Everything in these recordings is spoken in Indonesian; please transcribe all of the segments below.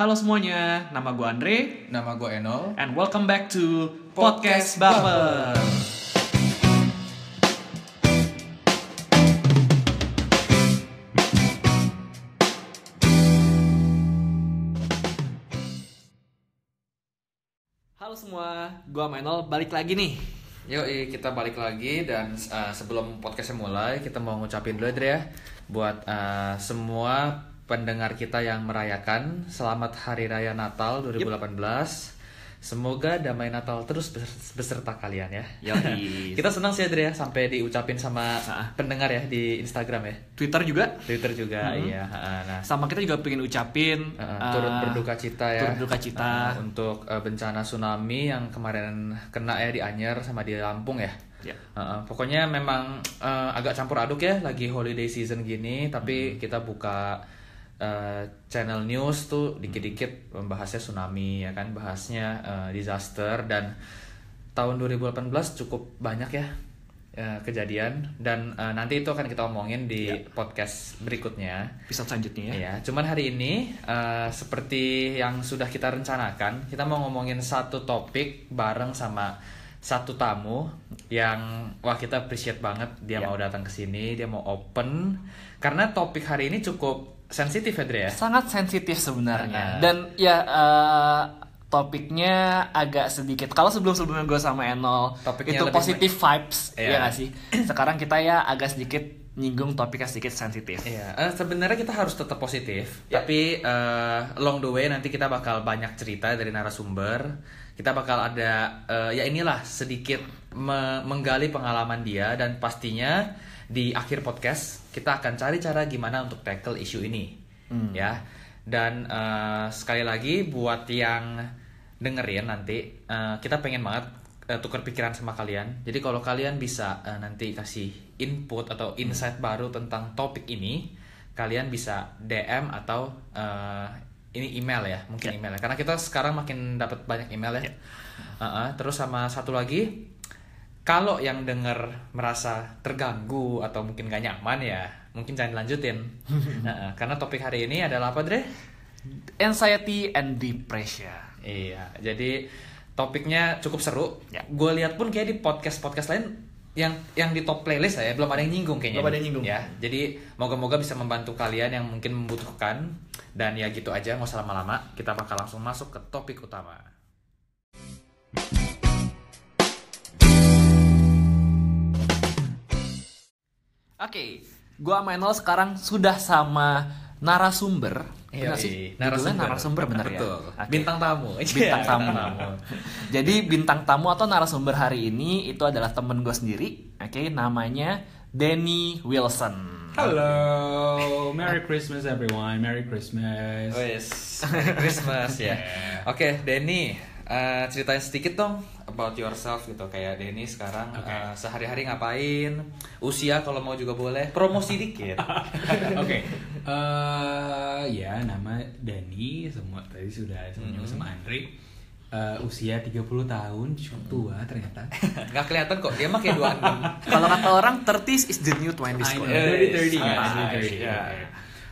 Halo semuanya, nama gue Andre Nama gue Enol. and welcome back to Podcast Baper. Halo semua, gue Menol balik lagi nih. Yuk, kita balik lagi dan uh, sebelum podcastnya mulai, kita mau ngucapin dulu Dre ya buat uh, semua pendengar kita yang merayakan selamat Hari Raya Natal 2018. Semoga damai Natal terus bes- beserta kalian ya. Yoi. kita senang sih ya sampai diucapin sama pendengar ya di Instagram ya. Twitter juga, Twitter juga Hmm. iya. Nah, sama kita juga pengen ucapin Uh, turut uh, berduka cita ya. turut berduka cita. Uh, untuk uh, bencana tsunami yang kemarin kena ya di Anyer sama di Lampung ya. Ya. Uh, pokoknya memang uh, agak campur aduk ya lagi holiday season gini tapi kita buka uh, channel news tuh dikit-dikit membahasnya tsunami ya kan bahasnya uh, disaster dan tahun 2018 cukup banyak ya uh, kejadian dan uh, nanti itu akan kita omongin di podcast berikutnya. episode selanjutnya ya. Iya, cuman hari ini eh, seperti yang sudah kita rencanakan, kita mau ngomongin satu topik bareng sama satu tamu yang wah kita appreciate banget dia Ya. mau datang ke sini, dia mau open karena topik hari ini cukup sensitif ya ya. sangat sensitif sebenarnya Ah. dan ya eh, topiknya agak sedikit kalau sebelum sebelumnya gue sama Enol Topiknya itu positive vibes Iya. ya nggak sih sekarang kita ya agak sedikit nyinggung topiknya sedikit sensitif Iya, eh, sebenarnya kita harus tetap positif, Ya. tapi eh, along the way nanti kita bakal banyak cerita dari narasumber. Kita bakal ada eh, ya inilah sedikit me- menggali pengalaman dia dan pastinya di akhir podcast kita akan cari cara gimana untuk tackle isu ini, Hmm. ya. Dan eh, sekali lagi buat yang dengerin nanti eh, kita pengen banget eh, tukar pikiran sama kalian. Jadi kalau kalian bisa eh, nanti kasih input atau insight baru tentang topik ini, kalian bisa DM atau eh, ini email ya, mungkin email ya. Karena kita sekarang makin dapat banyak email ya. Uh-uh, terus sama satu lagi, kalau yang denger merasa terganggu atau mungkin gak nyaman ya, mungkin jangan lanjutin. Uh-uh, karena topik hari ini adalah apa, Dre? anxiety and depression Iya, jadi topiknya cukup seru. Ya. Gue lihat pun kayak di podcast-podcast lain yang yang di top playlist ya belum ada yang nyinggung kayaknya. Belum ada yang nyinggung. Ya, jadi moga-moga bisa membantu kalian yang mungkin membutuhkan dan ya gitu aja nggak usah lama-lama. Kita bakal langsung masuk ke topik utama. Oke gue sama Enol sekarang sudah sama narasumber Iya, sih? iya. Judulnya narasumber bener ya. Oke. Bintang tamu. bintang tamu. Jadi bintang tamu atau narasumber hari ini itu adalah temen gue sendiri, oke, namanya Danny Wilson. Hello, Merry Christmas everyone, Merry Christmas. Wes, Merry Christmas ya. Oke, Denny, eh, ceritain sedikit dong about yourself gitu. Kayak Denny sekarang Oke. eh, sehari-hari ngapain? Usia kalau mau juga boleh. Promosi dikit. Oke, eh, ya nama Dani, semua tadi sudah semuanya sama Andre. Eh, usia 30 tahun, cukup tua ternyata. Nggak kelihatan kok, dia mah kayak 26. Kalau kata orang 30 is the new 20 I know, school. Eh, 30 ya, santai, 30, ya. oke.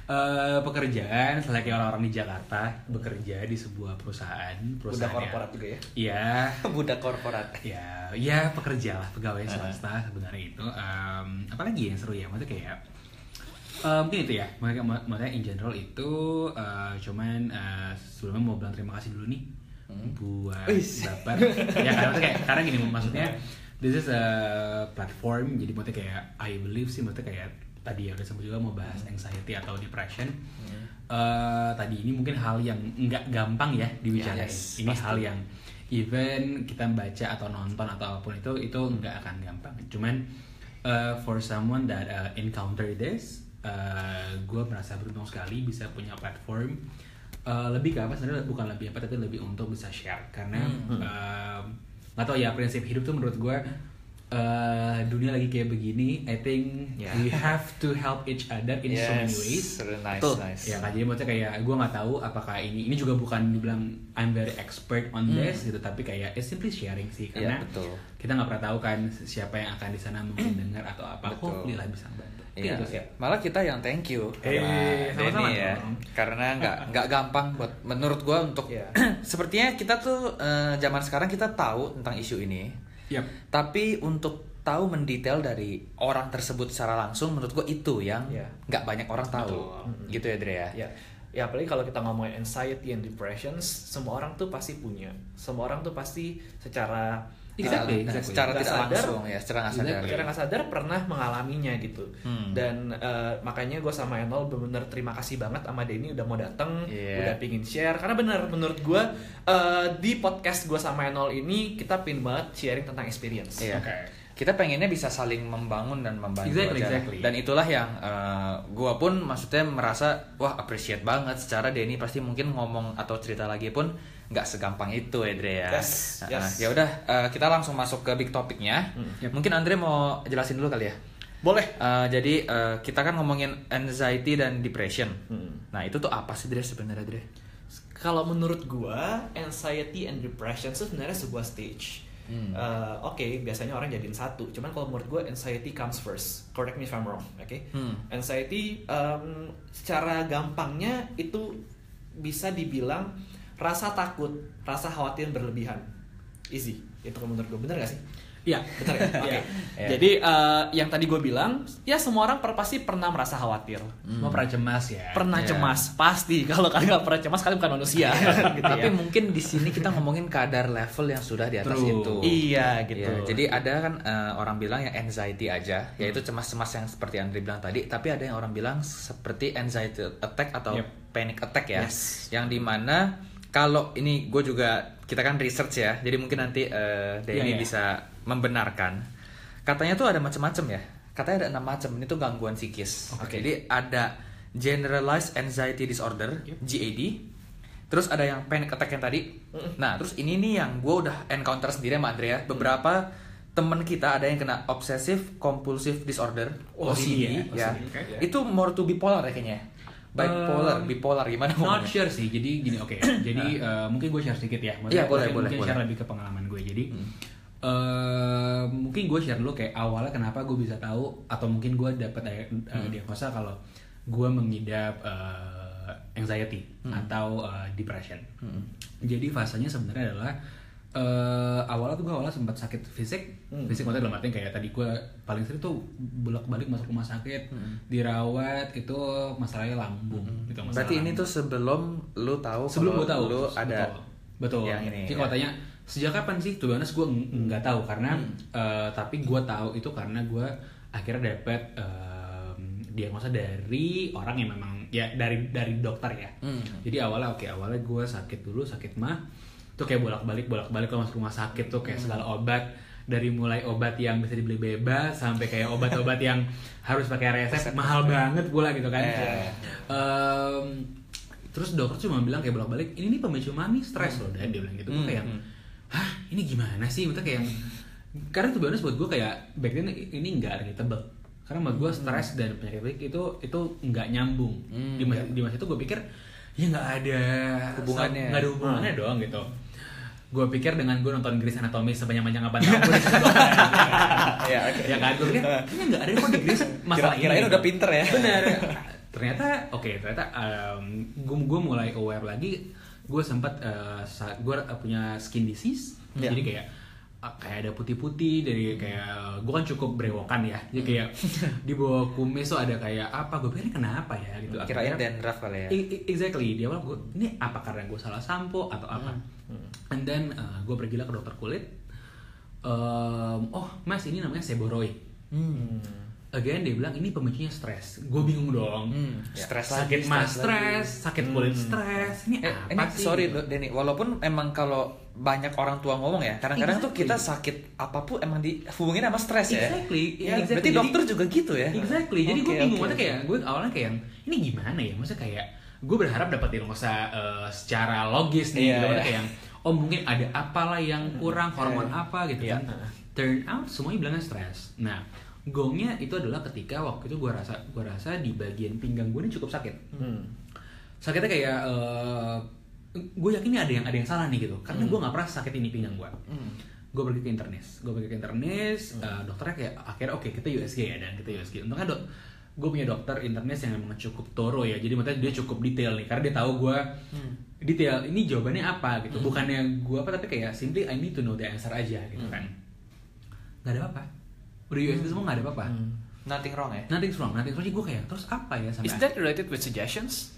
Eh, pekerjaan, selain kayak orang-orang di Jakarta, bekerja di sebuah perusahaan, Budak perusahaan korporat juga ya. Iya, Budak korporat. ya ya pekerja lah pegawai swasta sebenarnya itu. Em, apalagi yang seru ya maksudnya kayak eh, mungkin itu ya. Makanya makanya in general itu eh, cuman eh, sebelumnya mau bilang terima kasih dulu nih buat Wis. bapak ya karena kayak karena gini maksudnya this is a platform jadi maksudnya kayak I believe sih maksudnya kayak tadi ya udah sempat juga mau bahas anxiety atau depression. Eh, tadi ini mungkin hal yang nggak gampang ya dibicarain. Yes, ini pasti. hal yang even kita baca atau nonton atau apa pun itu itu nggak akan gampang. Cuman uh, for someone that uh, encounter this uh, gue merasa beruntung sekali bisa punya platform. Uh, lebih ke apa sebenarnya? Bukan lebih apa tapi lebih untuk bisa share. Karena um, nggak tahu ya prinsip hidup tuh menurut gue eh, dunia lagi kayak begini, I think Yeah. we have to help each other in so many ways. really nice, Betul. nice. Ya kan jadi maksudnya kayak gue nggak tahu apakah ini ini juga bukan dibilang I'm very expert on this gitu tapi kayak it's simply sharing sih Hmm. Iya, karena betul. kita nggak pernah tahu kan siapa yang akan di sana mungkin dengar atau apa Betul. hopefully lah bisa bantu. Iya, Gitu sih. malah kita yang thank you Eh, sama Denny ya, karena nggak nggak gampang buat menurut gua untuk Iya. sepertinya kita tuh eh, zaman sekarang kita tahu tentang isu ini, Yap. tapi untuk tahu mendetail dari orang tersebut secara langsung menurut gua itu yang Iya. nggak banyak orang tahu, gitu ya Dre ya. ya ya apalagi kalau kita ngomongin anxiety and depressions semua orang tuh pasti punya semua orang tuh pasti secara Exactly, Nah, exactly. secara tidak sadar, langsung ya, secara nggak sadar. secara nggak sadar pernah mengalaminya gitu Hmm. dan eh, makanya gue sama Enol bener-bener terima kasih banget sama Denny udah mau dateng Iya. udah pingin share karena bener menurut gue eh, di podcast gue sama Enol ini kita pingin banget sharing tentang experience Iya. Oke. Kita pengennya bisa saling membangun dan membantu Exactly, aja. exactly. Dan itulah yang uh, gua pun maksudnya merasa wah appreciate banget secara Denny pasti mungkin ngomong atau cerita lagi pun nggak segampang itu ya Dre ya. Yes, Uh, yes. ya udah uh, kita langsung masuk ke big topiknya. Yep. Mungkin Andre mau jelasin dulu kali ya. boleh Uh, jadi uh, kita kan ngomongin anxiety dan depression. Hmm. Nah itu tuh apa sih Dre sebenarnya Dre? kalau menurut gua anxiety and depression itu sebenarnya sebuah stage. Hmm. Eh, Oke, biasanya orang jadiin satu. Cuman kalau menurut gua anxiety comes first. Correct me if I'm wrong. Oke. Hmm. Anxiety em, secara gampangnya itu bisa dibilang rasa takut, rasa khawatir berlebihan. Easy. Itu menurut gua bener gak sih? Iya. Bener ya? Oke. Iya. Iya. Jadi eh, yang tadi gue bilang, ya semua orang per- pasti pernah merasa khawatir. Semua pernah cemas ya. Pernah Iya. cemas, pasti. Kalau kalian nggak pernah cemas, kalian bukan manusia. gitu Tapi ya. mungkin di sini kita ngomongin kadar level yang sudah di atas True. itu. Iya gitu. Iya, jadi ada kan eh, orang bilang yang anxiety aja, yaitu cemas-cemas yang seperti Andri bilang tadi. Tapi ada yang orang bilang seperti anxiety attack atau Yep. panic attack ya, Yes. yang di mana kalau ini gue juga kita kan research ya, jadi mungkin nanti eh, Denny Iya, iya. bisa membenarkan. Katanya tuh ada macam-macam ya. Katanya ada enam macam. Ini tuh gangguan psikis. Oke. Jadi ada generalized anxiety disorder (GAD). Terus ada yang panic attack yang tadi. Nah, terus ini nih yang gue udah encounter sendiri sama Andrea. Beberapa temen kita ada yang kena obsessive compulsive disorder Oh, OCD ini ya. ya, OCD, oke. Itu more to bipolar ya kayaknya. Bipolar, Um, bipolar gimana Not ngomongnya? sure sih. Jadi gini, oke. Jadi eh, mungkin gue share sedikit ya. Iya, boleh, mungkin boleh, Mungkin boleh. share lebih ke pengalaman gue. Jadi eh, mungkin gue share dulu kayak awalnya kenapa gue bisa tahu atau mungkin gue dapat eh, eh, diagnosa kalau gue mengidap eh, anxiety atau eh, depression. Jadi fasenya sebenarnya adalah eh awalnya tuh gue awalnya sempat sakit fisik, fisik maksudnya dalam artian kayak tadi gue paling sering tuh bolak-balik masuk rumah sakit, dirawat itu masalahnya lambung. Gitu, masalah Berarti ini lambung. tuh sebelum lu tahu sebelum gue tahu lu ada betul, betul. yang ini, Jadi ya. tanya sejak kapan sih tuh gue nggak tahu karena Hmm. eh, tapi gue tahu itu karena gue akhirnya dapat em, diagnosa dari orang yang memang ya dari dari dokter ya Hmm. jadi awalnya oke awalnya gue sakit dulu sakit mah tuh kayak bolak balik bolak balik kalau masuk rumah sakit tuh Hmm. kayak segala obat. Dari mulai obat yang bisa dibeli bebas sampai kayak obat-obat yang harus pakai resep mahal banget pula gitu kan. Eh. Em, terus dokter cuma bilang kayak bolak balik ini nih pemicu mami stres loh. Dan dia bilang gitu. Hmm, kayak hmm. hah ini gimana sih? Maksudnya kayak karena tuh bonus buat gue kayak back then ini nggak relatable karena buat gue stres dan penyakit fisik itu itu nggak nyambung. Hmm, di masa di masa itu gue pikir ya nggak ada Hubungannya. nggak ada hubungannya doang gitu gue pikir dengan gue nonton Grey's Anatomy sebanyak banyak apa tahun Iya, oke. ya kan? Gue pikir kayaknya nggak ada kok di Grey's masalah Kira- kirain ini, udah pinter ya. bener. Ternyata oke ternyata gue gue mulai aware lagi gue sempat gue punya skin disease. Iya. jadi kayak uh, kayak ada putih-putih dari kayak gue kan cukup brewokan ya. Jadi kayak di bawah kumis tuh ada kayak apa gue pikir kenapa ya? Gitu. Kirain dandruff kali ya. Exactly di awal gue ini apa karena gue salah sampo atau apa and then uh, gue pergilah ke dokter kulit Um, oh mas ini namanya seboroid Hmm. again dia bilang ini pemicunya stres gue bingung dong Hmm, stres lagi, sakit mas stres stres sakit kulit stres ini Eh, apa ini sih sorry loh, Denny, walaupun emang kalau banyak orang tua ngomong ya, kadang-kadang tuh Exactly. kita sakit apa pun emang dihubungin sama stres ya. Exactly, Ya, exactly. Berarti Jadi- dokter juga gitu ya. Exactly. Jadi gue Oke, bingung oke. kayak gue awalnya kayak ini gimana ya? Maksudnya kayak gue berharap dapat diagnosa eh, secara logis nih. Iya, gitu. Iya. kayak oh mungkin ada apalah yang kurang hormon apa gitu Iya. kan. turn out semuanya bilangnya stres nah gongnya itu adalah ketika waktu itu gue rasa gue rasa di bagian pinggang gue ini cukup sakit Hmm. sakitnya kayak gue yakin ini ada yang ada yang salah nih gitu karena gue nggak pernah sakit ini pinggang gue Hmm. gue pergi ke internis gue pergi ke internis eh, dokternya kayak akhirnya oke kita USG ya dan kita USG untungnya dok gue punya dokter internis yang emang cukup toro ya. Jadi maksudnya dia cukup detail nih karena dia tahu gue detail ini jawabannya apa gitu. Bukannya gue apa tapi kayak simply I need to know the answer aja gitu kan. Nggak ada apa-apa. Udah USG semua nggak ada apa-apa. Hmm. Nothing wrong ya? nothing's wrong nothing's wrong. Gue kayak terus apa ya sampai Is that related with suggestions?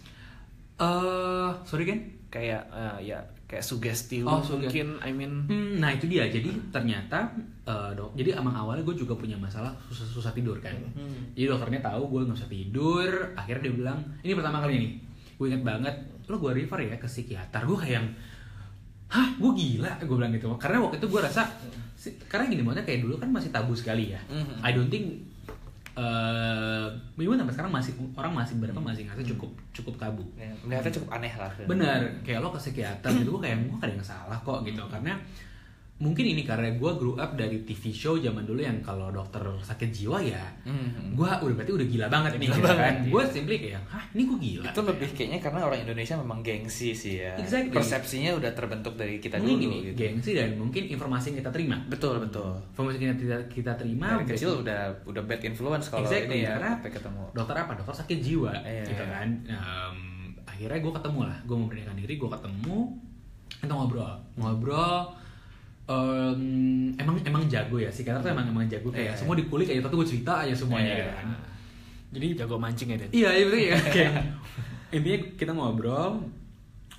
eh sorry kan Kayak eh, ya kayak sugesti Oh, suge- mungkin I mean Hmm, nah itu dia. Jadi ternyata eh, dok, jadi emang awalnya gue juga punya masalah susah susah tidur kan. Hmm. Jadi dokternya tahu gue nggak usah tidur. Akhirnya dia bilang, ini pertama kali nih. Gue inget banget, lo gue refer ya ke psikiater. Gue kayak yang, hah, gue gila. Gue bilang gitu. Karena waktu itu gue rasa, karena gini maksudnya kayak dulu kan masih tabu sekali ya. Mhm. I don't think eh uh, sampai sekarang masih orang masih berapa masih ngerasa cukup cukup tabu. Ya, cukup aneh lah. Bener, kayak lo ke psikiater gitu, gue kayak gue ada yang salah kok gitu Karena mungkin ini karena gue grew up dari TV show zaman dulu yang kalau dokter sakit jiwa ya Mhm. gue udah berarti udah gila banget nih Gila gitu banget, kan iya. Gue simply kayak, hah ini gue gila Itu lebih kayaknya karena orang Indonesia memang gengsi sih ya. Exactly. Persepsinya udah terbentuk dari kita Mungkin dulu gini, gitu. gengsi dan mungkin informasi yang kita terima Betul betul. Informasi yang kita, kita terima Dari kecil udah udah bad influence kalau Exactly, ini ya karena ketemu. dokter apa dokter sakit jiwa Iya. gitu kan Em, akhirnya gue ketemu lah gue memberanikan diri gue ketemu kita ngobrol ngobrol em, emang emang jago ya psikiater tuh emang emang jago kayak Iya. semua dikulik aja tapi gue cerita aja semuanya Iya. gitu kan jadi jago mancing ya Den? iya iya betul ya kayak intinya kita ngobrol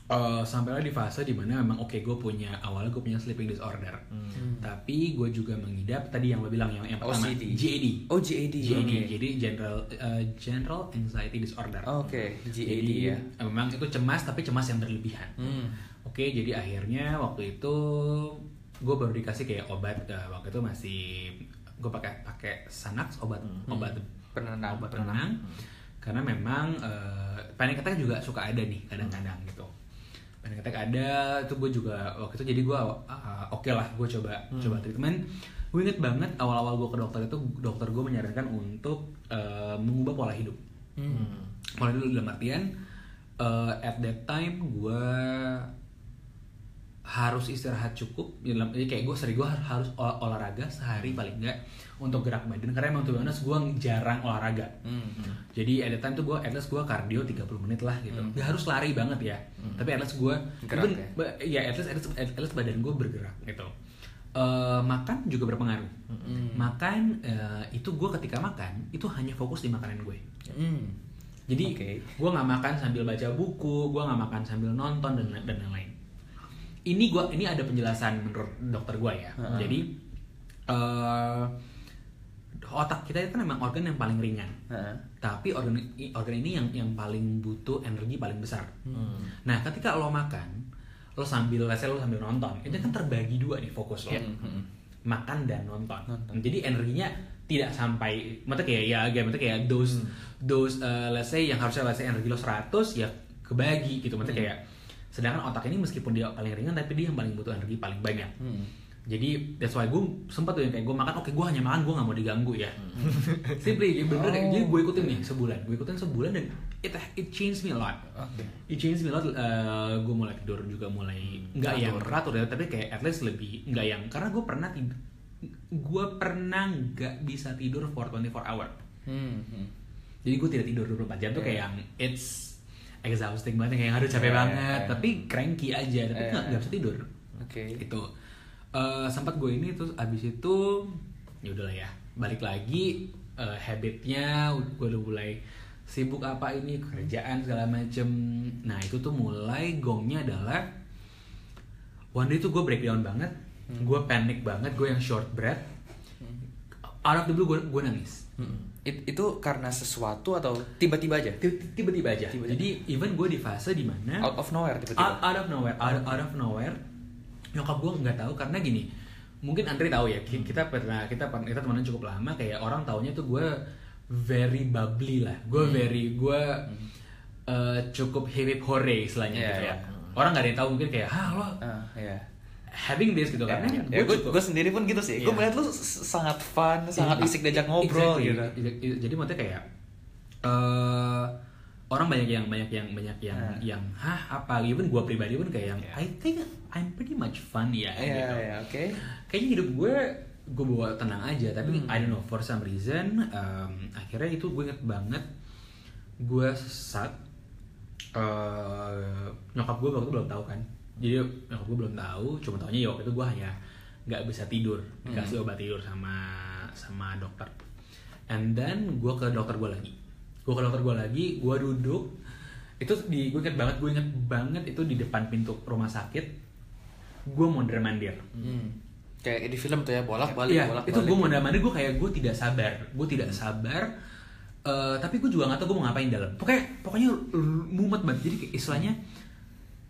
eh sampailah di fase di mana memang oke gue punya awalnya gue punya sleeping disorder Hmm. tapi gue juga mengidap tadi yang lo bilang yang yang pertama OCD. GAD Oh GAD. GAD oke. jadi general eh, general anxiety disorder Oke, GAD jadi ya. memang itu cemas tapi cemas yang berlebihan Hmm. oke jadi akhirnya waktu itu gue baru dikasih kayak obat eh, waktu itu masih gue pakai pakai Xanax obat obat Penenang. obat penenang karena memang eh, panic attack juga suka ada nih kadang-kadang gitu. Panic attack ada itu gue juga waktu itu jadi gue uh, oke lah gue coba coba treatment. Gue inget banget awal-awal gue ke dokter itu dokter gue menyarankan untuk eh, mengubah pola hidup. Hmm. pola hidup dalam artian eh, at that time gue harus istirahat cukup dalam kayak gue sering gue harus ol- olahraga sehari paling enggak untuk gerak badan karena emang tuh gue jarang olahraga Hmm. jadi that time tuh gue at least gue cardio 30 menit lah gitu Hmm. Gak harus lari banget ya tapi at least gue Gerak even- ya? ya at least, at least, at least badan gue bergerak gitu Eh, makan juga berpengaruh Hmm. makan eh, itu gue ketika makan itu hanya fokus di makanan gue Hmm. jadi Oke. gue nggak makan sambil baca buku, gue nggak makan sambil nonton dan dan lain-lain. Ini gua ini ada penjelasan menurut dokter gue ya. Heeh. Jadi eh, otak kita itu kan memang organ yang paling ringan. Heeh. Tapi organ organ ini yang yang paling butuh energi paling besar. Hmm. Nah, ketika lo makan, lo sambil let's say lo sambil nonton, itu kan terbagi dua nih fokus lo. Hmm, hmm. Makan dan nonton. Nonton. Jadi energinya tidak sampai maksudnya kayak ya kayak maksudnya kayak dose dose uh, let's say yang harusnya let's say energi lo 100 ya kebagi gitu maksudnya kayak sedangkan otak ini meskipun dia paling ringan tapi dia yang paling butuh energi paling banyak. Hmm. Jadi that's why gue sempat tuh yang kayak gue makan oke gue hanya makan gue nggak mau diganggu ya. Simply ya bener kayak jadi gue ikutin nih sebulan gue ikutin sebulan dan it it changed me a lot. Oke. It changed me a lot. gue mulai tidur juga mulai nggak yang teratur ya, tapi kayak at least lebih nggak yang karena gue pernah tidur, gue pernah nggak bisa tidur for 24 hour. Hmm. hmm. Jadi gue tidak tidur 24 jam tuh Iya. kayak yang it's exhausting banget kayak aduh capek Iya, banget, iya. tapi cranky aja, tapi nggak bisa tidur. Oke. Gitu. Eh, sempat gue ini terus abis itu ya udahlah ya balik lagi eh, habitnya gue udah mulai sibuk apa ini kerjaan segala macem nah itu tuh mulai gongnya adalah one day tuh gue breakdown banget gue panik banget gue yang short breath out of the blue gue, gue nangis Hmm. It- itu karena sesuatu atau tiba-tiba aja? Tiba- tiba-tiba aja Tiba-tiba. jadi even gue di fase di mana Out of nowhere out, tiba-tiba. out of nowhere out, out of nowhere nyokap gue nggak tahu karena gini mungkin Andre tahu ya ki- kita pernah kita pernah kita temenan cukup lama kayak orang taunya tuh gue very bubbly lah gue very gue uh, cukup hip hip hore istilahnya Iya, gitu lah orang nggak ada yang tahu mungkin kayak ah lo Ah, iya. Having this gitu karena Ya, gue gue gue sendiri pun gitu sih. Gue Iya. melihat lu sangat fun, sangat Iya, asik diajak ngobrol exactly. gitu. Jadi maksudnya kayak eh orang banyak yang banyak yang banyak yang Nah. yang hah apa even gue pribadi pun kayak yang Iya. I think I'm pretty much fun ya Iya, gitu. iya, oke. Kayaknya hidup gue gue bawa tenang aja tapi Hmm. I don't know for some reason um, akhirnya itu gue inget banget gue sesat eh nyokap gue waktu itu belum tahu kan jadi nyokap gue belum tahu cuma tahunya ya waktu itu gue hanya nggak bisa tidur dikasih Hmm. obat tidur sama sama dokter and then gue ke dokter gue lagi gue ke dokter gue lagi gue duduk itu di gue inget banget gue inget banget itu di depan pintu rumah sakit gue mondar mandir Hmm. Kayak di film tuh ya, bolak-balik, Iya, bolak-balik. itu gue mondar mandir gue kayak gue tidak sabar, gue tidak sabar. Eh, tapi gue juga nggak tahu gue mau ngapain dalam. Pokoknya pokoknya mumet banget. Jadi kayak istilahnya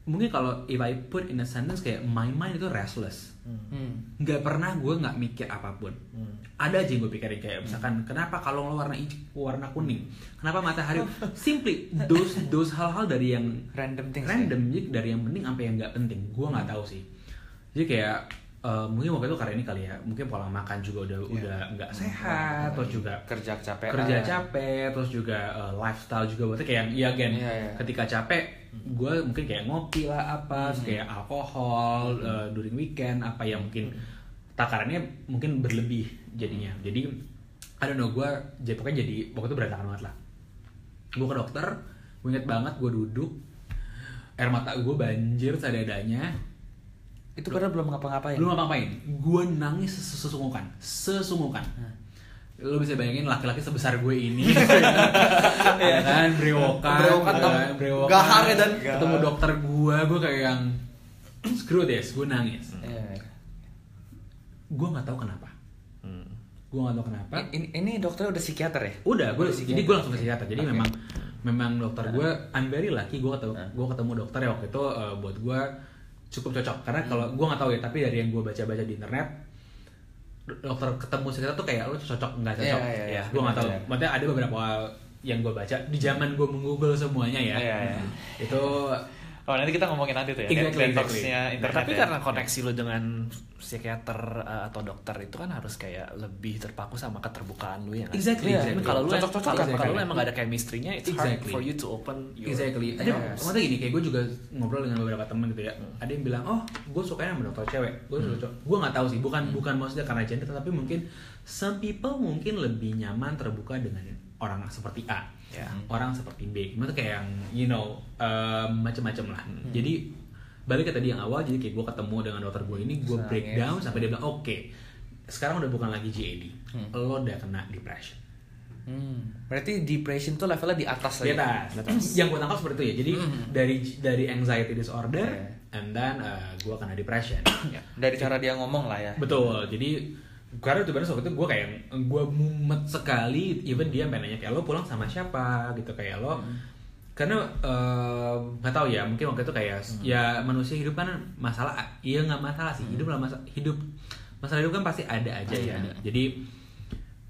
mungkin kalau if I put in a sentence kayak my mind itu restless. Hmm. Nggak pernah gue nggak mikir apa pun. Hmm. Ada aja yang gue pikirin kayak misalkan kenapa kalau lo warna hijau, warna kuning, kenapa matahari simply those those hal-hal dari yang Random things. random jadi dari yang penting sampai yang nggak penting gue nggak tahu sih jadi kayak eh, mungkin waktu itu karena ini kali ya mungkin pola makan juga udah Iya. udah nggak sehat terus juga kerja capek. kerja capek terus juga eh, lifestyle juga berarti kayak ya again Iya, iya. ketika capek gue mungkin kayak ngopi lah apa terus kayak alkohol eh, during weekend apa yang mungkin takarannya mungkin berlebih jadinya. Jadi I don't know gue jadi pokoknya jadi waktu itu berantakan banget lah. Gue ke dokter gue inget banget gue duduk air mata gue banjir seadanya. Itu padahal belum ngapa-ngapain. belum apa-apain gue nangis ses- sesunggukan sesunggukan lo bisa bayangin laki-laki sebesar gue ini. Ya kan brewokan Brewokan, ya kan, brewokan gahar ya, dan- ketemu dokter gue gue kayak yang screw this gue nangis. Iya. gue nggak tahu kenapa. Hmm. gue nggak tahu kenapa. Ini, ini dokternya udah psikiater ya? udah gue Udah jadi psikiater. gue langsung ke psikiater. Jadi memang memang dokter gue I'm very lucky gue ketemu gue ketemu dokter ya waktu itu eh, buat gue cukup cocok. Hmm. karena kalau gue nggak tahu ya tapi dari yang gue baca-baca di internet dokter ketemu psikiater tuh kayak lo cocok nggak cocok? Iya, iya, iya. gue nggak tahu. Benar, maksudnya ada beberapa yang gue baca. Di zaman gue menggoogle semuanya ya. Iya, iya. itu Oh nanti kita ngomongin nanti tuh ya. Exactly, exactly. internet. Tapi ya. karena koneksi lu dengan psikiater uh, atau dokter itu kan harus kayak lebih terpaku sama keterbukaan lu ya kan? Exactly, Iya, exactly. Kalau lu Cocok-cocokan. kalau, kalau lu emang gak ada chemistry-nya, it's hard Exactly. for you to open your Exactly. Ada Yes. maksudnya gini, kayak gue juga ngobrol dengan beberapa temen gitu ya. Hmm. Ada yang bilang, oh, gue sukanya sama dokter cewek. Gue suka cowok. Gue nggak tahu sih. Bukan Hmm. bukan maksudnya karena gender, tapi mungkin some people mungkin lebih nyaman terbuka dengan orang seperti A, Ya. orang seperti B. Maksudnya kayak yang you know um, macem-macem lah. Hmm. Jadi balik ke tadi yang awal, jadi kayak gue ketemu dengan dokter gue ini, gue breakdown sampai dia bilang, oke, sekarang udah bukan lagi GAD, Hmm. lo udah kena depression. Hmm. Berarti depression tuh levelnya di atas di lagi. atas. yang gue tangkap seperti itu ya jadi Hmm. dari dari anxiety disorder Yeah. and then uh, gue kena depression Ya, Dari cara dia ngomong lah ya. betul jadi karena itu benar waktu itu gue kayak gue mumet sekali even dia sampai nanya kayak lo pulang sama siapa gitu kayak lo Hmm. karena eh, nggak tahu ya mungkin waktu itu kayak Hmm. ya manusia hidup kan masalah iya nggak masalah sih hidup lah masa hidup masalah hidup kan pasti ada aja Pasti ya ada. jadi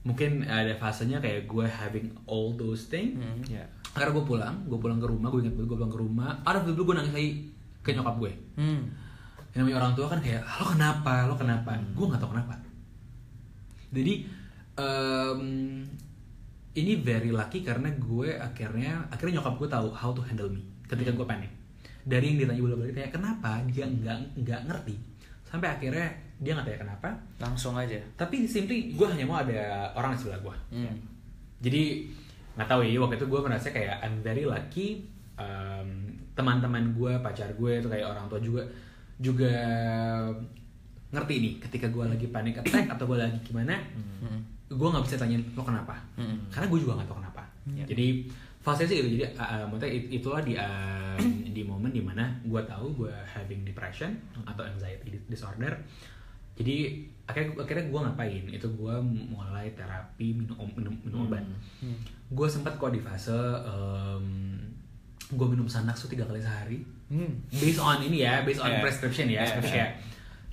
mungkin ada fasenya kayak gue having all those things Hmm. Ya. karena gue pulang gue pulang ke rumah gue ingat gue pulang ke rumah ada dulu gue nangis lagi ke nyokap gue Hmm. yang namanya orang tua kan kayak lo kenapa lo kenapa gue nggak tahu kenapa jadi em, ini very lucky karena gue akhirnya akhirnya nyokap gue tahu how to handle me ketika gue panik dari yang ditanya bolak balik kayak kenapa? Dia nggak nggak ngerti. Sampai akhirnya dia nggak tanya kenapa. Langsung aja. tapi simply gue hanya mau ada orang di sebelah gue. Hmm. jadi nggak tahu ya waktu itu gue merasa kayak I'm very lucky. Um, teman-teman gue pacar gue itu kayak orang tua juga juga ngerti nih ketika gue lagi panic attack atau gue lagi gimana Hmm. gue nggak bisa tanya lo kenapa Hmm. karena gue juga nggak tahu kenapa Ya. jadi fase sih gitu jadi uh, maksudnya it- itulah di uh, di momen di mana gue tahu gue having depression atau anxiety disorder jadi akhirnya akhirnya gue ngapain itu gue mulai terapi minum minum, minum obat Hmm. gue sempat kok di fase gue minum Xanax tuh tiga kali sehari Hmm. based on ini ya based on Yeah. prescription ya Yeah. kayak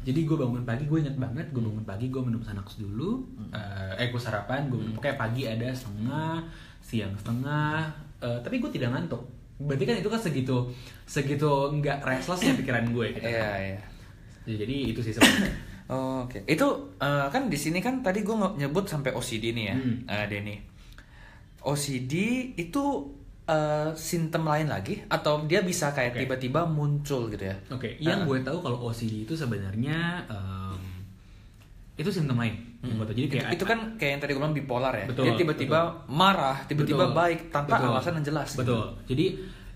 jadi gue bangun pagi gue inget banget gue bangun pagi gue minum Xanax dulu. Eh eh gue sarapan gue minum. Pokoknya pagi ada setengah siang setengah. Eh, tapi gue tidak ngantuk. Berarti kan itu kan segitu segitu nggak restlessnya pikiran gue gitu Iya, iya. jadi itu sih sebenarnya. Oh, Oke, itu eh, kan di sini kan tadi gue nyebut sampai OCD nih ya, Hmm. eh, Denny. OCD itu eh, simptom lain lagi atau dia bisa kayak Oke. tiba-tiba muncul gitu ya? Oke, yang Ah. gue tahu kalau OCD itu sebenarnya em, itu simptom lain. gue tahu. Jadi kayak itu, itu kan kayak yang tadi gue bilang bipolar ya. Betul, dia tiba-tiba marah, tiba-tiba Betul. baik tanpa Betul. alasan yang jelas. gitu. Betul. Jadi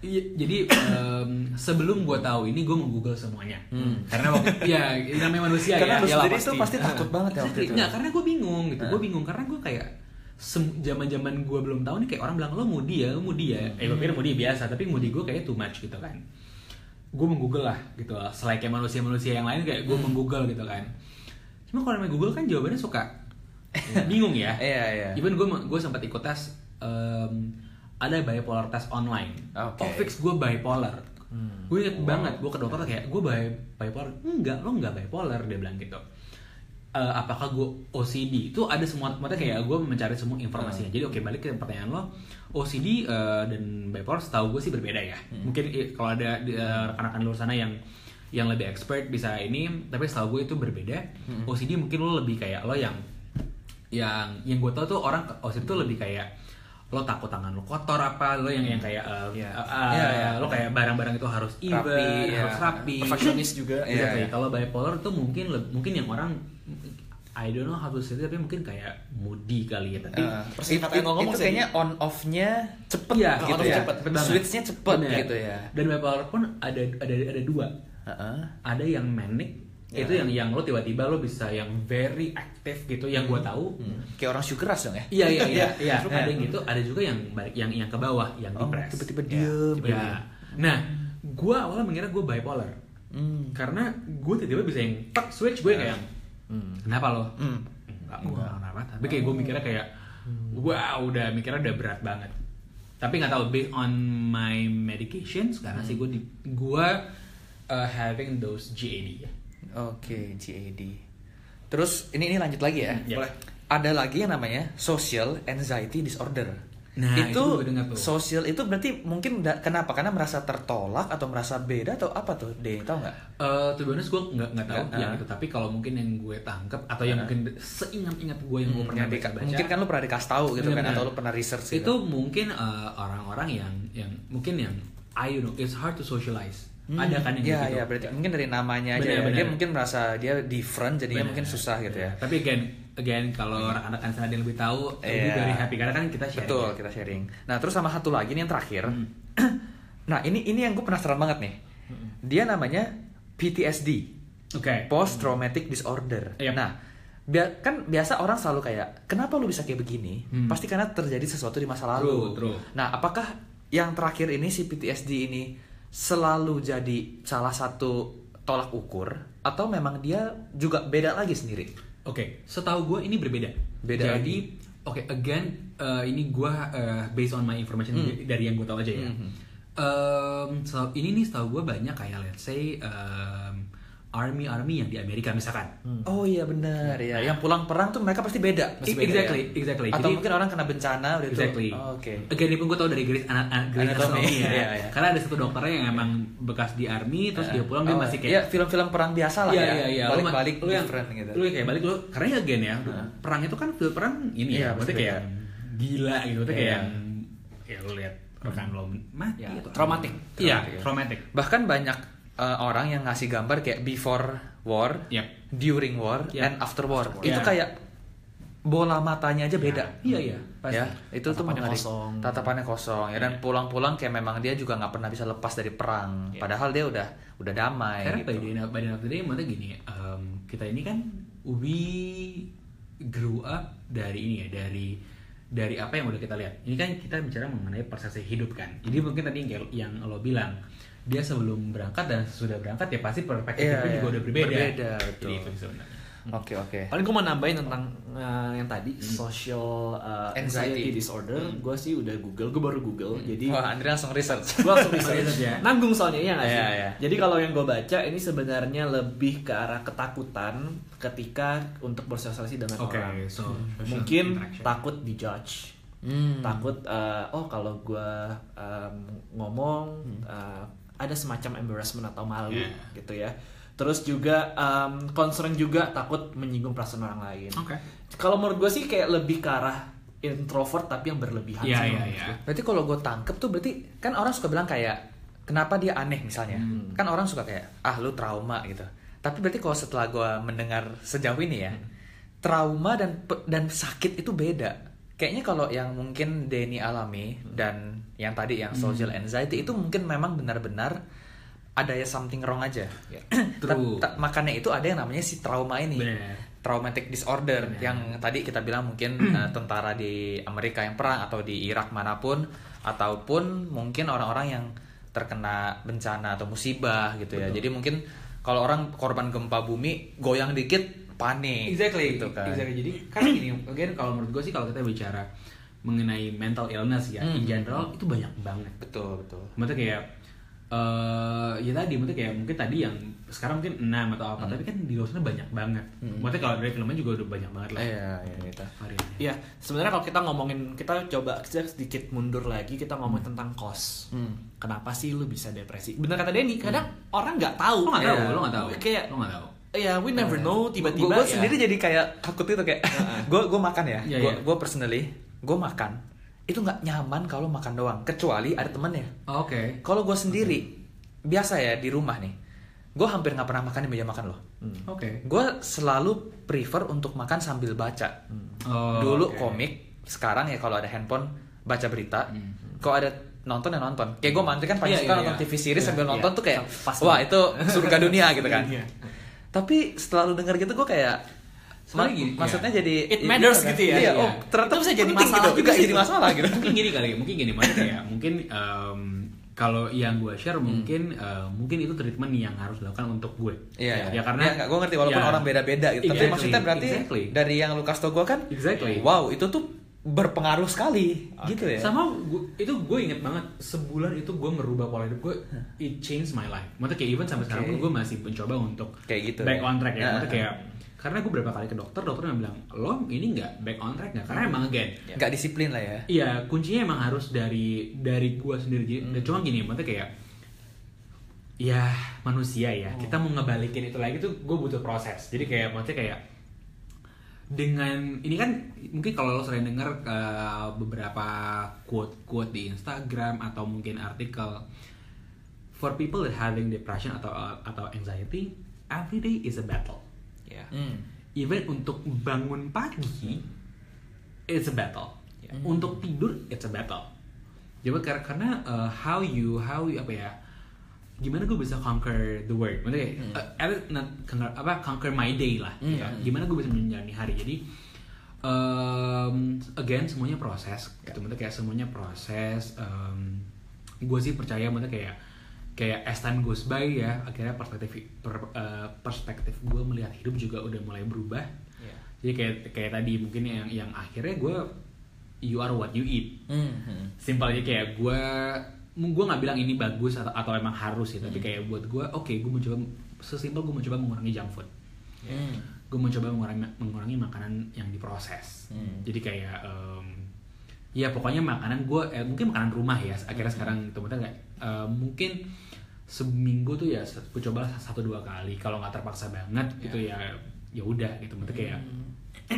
i- jadi em, sebelum gue tahu ini gue mau google semuanya. Karena waktu ya namanya manusia Hmm. Karena ya. iyalah sendiri pasti. tuh pasti takut banget ya waktu itu. Nggak, karena gue bingung gitu. Gue bingung karena gue kayak sem- zaman-zaman gue belum tahu nih kayak orang bilang lo moody ya, lo moody ya. Eh gue pikir moody biasa, tapi moody gue kayak too much gitu kan. Gue menggoogle lah gitu. Selain kayak manusia-manusia yang lain kayak gue menggoogle gitu kan. Cuma kalau namanya Google kan jawabannya suka bingung ya. Iya, iya. Even gue gue sempat ikut tes em, ada bipolar test online. Oke. Oh fix gue bipolar. Gue inget banget, gue ke dokter kayak gue bi- bipolar. Enggak, lo enggak bipolar dia bilang gitu. Eh, apakah gue OCD? Itu ada semua, maksudnya kayak gue mencari semua informasinya. Jadi oke balik ke pertanyaan lo, OCD eh, dan bipolar setahu gue sih berbeda ya. Mungkin eh, kalau ada di, eh, rekan-rekan luar sana yang yang lebih expert bisa ini, tapi setahu gue itu berbeda. OCD mungkin lo lebih kayak lo yang yang yang gue tau tuh orang OCD tuh lebih kayak lo takut tangan lo kotor apa lo yang yang kayak uh, Iya. uh, uh, Iya, iya. lo kayak barang-barang itu harus even Rapi, iya. harus rapi Perfeksionis juga. Exactly. iya. kalau bipolar tuh mungkin mungkin yang orang I don't know how to say it, tapi mungkin kayak moody kali ya tapi Eh, itu, kata yang ngomong itu sih. kayaknya on off-nya cepet Iya, gitu on-off ya. cepet, cepet banget. Switch-nya cepet Bener. gitu ya. dan bipolar pun ada ada ada dua Heeh. ada yang manic Ya. itu yang yang lo tiba-tiba lo bisa yang very aktif gitu yang gue tahu Hmm. Kayak orang sugar rush dong ya. Iya iya iya, iya. Iya. ada yang gitu, ada juga yang balik yang yang ke bawah, yang Oh, depres. tiba-tiba Ya, diem. Ya. Nah, gua awalnya mengira gue bipolar. Hmm. Karena gue tiba-tiba bisa yang tak switch gue kayak Hmm. kenapa lo? Hmm. Enggak, gue kenapa. Tapi kayak gue mikirnya kayak wow, udah mikirnya udah berat banget. Tapi nggak tahu based on my medication sekarang sih gue di gue uh, having those GAD. Oke, GAD. Terus ini ini lanjut lagi ya. Ya. Boleh. Ada lagi yang namanya social anxiety disorder. Nah, itu tuh. social itu berarti mungkin da- kenapa? Karena merasa tertolak atau merasa beda atau apa tuh? Deh, tahu nggak? Eh, honest gue nggak nggak tahu Nggak, yang ah. itu tapi kalau mungkin yang gue tangkep atau yang Ah. mungkin seingat-ingat gue yang gue Hmm, pernah baca, baca mungkin kan lu pernah dikasih tahu gitu kan atau lu pernah research gitu. itu mungkin eh, orang-orang yang yang mungkin yang I don't know it's hard to socialize Hmm, ada kan yang Iya, gitu iya, berarti mungkin dari namanya aja Bener, ya. bener. Dia mungkin merasa dia different jadinya Bener. mungkin susah gitu ya. tapi again again kalau anak-anak sana ada yang lebih tahu lebih Iya. very happy karena kan kita sharing Betul, ya. kita sharing. Nah, terus sama satu lagi nih yang terakhir. Hmm. nah, ini ini yang gue penasaran banget nih. Dia namanya PTSD, oke Post Traumatic Disorder. Yep. Nah, bia- kan biasa orang selalu kayak, kenapa lu bisa kayak begini? Hmm. Pasti karena terjadi sesuatu di masa lalu. True, true. Nah, apakah yang terakhir ini si PTSD ini selalu jadi salah satu tolak ukur atau memang dia juga beda lagi sendiri? Oke, setahu gue ini berbeda. Beda Jadi, oke, again, eh, ini gue eh, based on my information Hmm. dari yang gue tahu aja ya. Mhm. Em, so, ini nih setahu gue banyak kayak let's say army army yang di Amerika misalkan. Oh iya benar ya. Yang pulang perang tuh mereka pasti beda. Pasti beda, exactly, ya? exactly. Atau Jadi- mungkin orang kena bencana udah itu. Exactly. Oh, Oke. Again, ini pun gue tau dari Grey's, Ana- Grey's Anatomy, Anatomy ya. iya, iya. Karena ada satu dokternya yang emang bekas di army, terus dia pulang dia Oh, masih Iya, kayak film-film perang biasa lah Iya ya. iya iya. Balik-balik lu, yang different gitu. Lu kayak balik lu karena ya again ya. Perang itu kan film perang ini Iya, ya, maksudnya pasti kayak gila gitu, maksudnya kayak Iya. yang ya lu lihat rekan lo mati Ya, atau traumatic. Iya, Traumatic, ya. Bahkan banyak uh, orang yang ngasih gambar kayak before war, Yep. during war, Yep. and after war. Iya. Itu kayak bola matanya aja beda. Iya iya, pasti. Ya, itu tuh Tatapannya mengeri. kosong. Tatapannya kosong ya dan pulang-pulang kayak memang dia juga nggak pernah bisa lepas dari perang. Iya. Padahal dia udah udah damai Karena gitu. by the end, by the end of the day, maksudnya gini, em, kita ini kan we grew up dari ini ya, dari dari apa yang udah kita lihat. Ini kan kita bicara mengenai persepsi hidup kan. Jadi mungkin tadi yang, yang lo bilang, dia sebelum berangkat dan sesudah berangkat ya pasti perspektifnya Iya, juga iya. udah berbeda. Berbeda, Jadi betul. itu sebenarnya. Oke oke. Paling gue mau nambahin tentang uh, yang tadi social uh, Anxiety. anxiety, disorder. Gue sih udah google, gue baru google. Jadi Wah, Andri langsung research. gue langsung research Research ya. nanggung soalnya ya nggak sih Iya, iya. jadi kalau yang gue baca ini sebenarnya lebih ke arah ketakutan ketika untuk bersosialisasi dengan Oke, orang so mungkin takut dijudge Hmm. takut uh, oh kalau gue um, ngomong Hmm. uh, ada semacam embarrassment atau malu Yeah. gitu ya Terus juga um, concern juga takut menyinggung perasaan orang lain. Oke. Kalau menurut gue sih kayak lebih ke arah introvert tapi yang berlebihan Iya sih iya iya. gue. Berarti kalau gue tangkep tuh berarti kan orang suka bilang kayak kenapa dia aneh misalnya. Hmm. Kan orang suka kayak ah lu trauma gitu. Tapi berarti kalau setelah gue mendengar sejauh ini ya, trauma dan dan sakit itu beda. Kayaknya kalau yang mungkin Denny alami dan yang tadi yang social anxiety itu mungkin memang benar-benar ada ya something wrong aja. Ya. True. Ta- ta- makanya itu ada yang namanya si trauma ini. Benar. Traumatic disorder Benar. yang tadi kita bilang mungkin eh, tentara di Amerika yang perang atau di Irak mana pun ataupun mungkin orang-orang yang terkena bencana atau musibah gitu ya. Jadi mungkin kalau orang korban gempa bumi goyang dikit panik Exactly, gitu kan. exactly. Jadi kan gini, again kalau menurut gue sih kalau kita bicara mengenai mental illness ya, in Hmm. general itu banyak banget. Betul, betul. Maksudnya kayak eh ya tadi maksudnya kayak mungkin tadi yang sekarang mungkin 6 atau Hmm. apa, tapi kan di luar sana banyak banget. Maksudnya kalau dari filmnya juga udah banyak banget lah. Iya, iya gitu. variannya. Iya, sebenarnya kalau kita ngomongin kita coba kita sedikit mundur lagi kita ngomong tentang kos. Hmm. Kenapa sih lu bisa depresi? Bener kata Denny, kadang orang nggak tahu. Lo nggak tahu, Iya. lo nggak tahu. Kayak lo nggak tahu. Ya we never know tiba-tiba gue ya. sendiri jadi kayak takut itu kayak gue gue makan ya Iya, gue iya. gue personally gue makan itu nggak nyaman kalau makan doang kecuali ada temennya Oh, Oke. kalau gue sendiri biasa ya di rumah nih gue hampir nggak pernah makan di meja makan loh Hmm. Oke. gue selalu prefer untuk makan sambil baca Oh, dulu oke. komik sekarang ya kalau ada handphone baca berita Hmm. kalau ada nonton ya nonton kayak gue mantri kan paling Iya, suka iya, nonton iya. TV series Iya, sambil iya. nonton tuh kayak Pas wah itu surga dunia gitu kan Iya. Tapi setelah lu denger gitu gue kayak Sebenarnya ma- gini, maksudnya iya. jadi It matters kan. gitu ya. iya, Iya. oh ternyata Itu bisa jadi masalah gitu, juga jadi sih. masalah gitu mungkin gini kali mungkin gini maksudnya kayak mungkin em, kalau yang gue share Hmm. mungkin eh, mungkin itu treatment yang harus dilakukan untuk gue Iya, ya karena gue ngerti walaupun ya, orang beda-beda gitu. Tapi exactly, maksudnya berarti exactly. dari yang lu kasih tau gue kan, Exactly. wow itu tuh berpengaruh sekali gitu ya. sama gua- itu gue inget banget sebulan itu gue merubah pola hidup gue it changed my life maksudnya kayak even sampai sekarang Oke. pun gue masih mencoba untuk Kayak gitu back ya. on track ya maksudnya kayak karena gue berapa kali ke dokter dokter yang bilang lo ini nggak back on track nggak karena emang again Gak disiplin lah ya. Iya, kuncinya emang harus dari dari gua sendiri. Hmm. Cuma gini, maksudnya kayak ya manusia ya. Kita mau ngebalikin itu lagi tuh gue butuh proses. Jadi kayak maksudnya kayak dengan ini kan mungkin kalau lo sering dengar uh, beberapa quote quote di Instagram atau mungkin artikel for people that having depression atau atau anxiety every day is a battle Ya. Hmm. even untuk bangun pagi it's a battle Ya. untuk tidur it's a battle coba kar- karena uh, how you how you, apa ya gimana gue bisa conquer the world maksudnya kayak, uh, at least not conquer, apa conquer my day lah Hmm. ya. gimana gue bisa menjalani hari jadi um, again semuanya proses gitu maksudnya kayak semuanya proses um, gue sih percaya maksudnya kayak kayak as time goes by ya akhirnya perspektif per- uh, perspektif gue melihat hidup juga udah mulai berubah Ya. jadi kayak kayak tadi mungkin yang yang akhirnya gue you are what you eat Hmm, hmm. simpel aja kayak gue gue nggak bilang ini bagus atau, atau emang harus ya tapi kayak buat gue oke gue mencoba sesimpel gue mencoba mengurangi junk food. Hmm. gue mencoba mengurangi mengurangi makanan yang diproses. Hmm. jadi kayak em, ya pokoknya makanan gue eh, mungkin makanan rumah ya akhirnya sekarang teman-teman kayak eh, mungkin seminggu tuh ya gue coba satu dua kali kalau nggak terpaksa banget gitu ya. ya udah gitu. Maksudnya kayak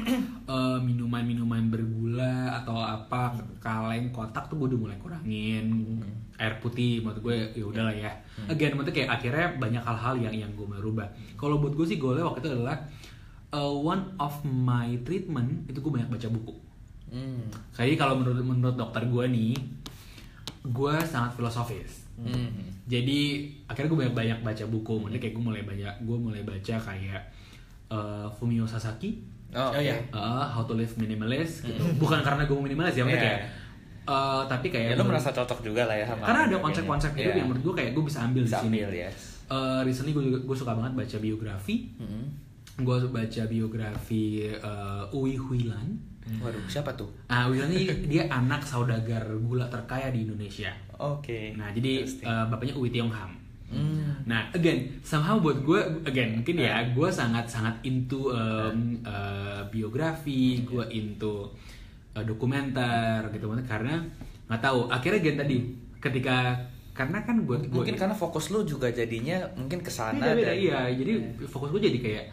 eh, minuman-minuman bergula atau apa kaleng kotak tuh gue udah mulai kurangin air putih menurut gue ya udahlah ya again maksudnya kayak akhirnya banyak hal-hal yang yang gue mau rubah kalau buat gue sih goalnya waktu itu adalah uh, one of my treatment itu gue banyak baca buku Hmm. Jadi kalau menurut menurut dokter gue nih, gue sangat filosofis. Hmm. Jadi akhirnya gue banyak banyak baca buku. Maksudnya kayak gue mulai banyak gue mulai baca kayak uh, Fumio Sasaki, Oh, Oh, oke. iya. uh, How to Live Minimalist gitu. Bukan karena gue mau minimalis ya, maksudnya Iya. kayak uh, tapi kayak Ya lu merasa cocok juga lah ya sama karena ada konsep-konsep hidup Iya. yang menurut gue kayak gue bisa ambil bisa di sini. ambil ya. Uh, recently gue juga gue suka banget baca biografi. Hmm. Gue baca biografi uh, Uwi Huilan. Waduh, siapa tuh? Ah, Uwi Huilan ini dia anak saudagar gula terkaya di Indonesia. Oke. Nah, jadi uh, bapaknya Uwi Tiong Ham. Hmm. Nah, again, somehow buat gue, again, mungkin ya, gue sangat-sangat into um, uh, biografi, gue into uh, dokumenter gitu, karena nggak tahu. Akhirnya again tadi, ketika karena kan buat gue mungkin karena fokus lu juga jadinya mungkin ke sana beda beda dan- iya. Jadi fokus gue jadi kayak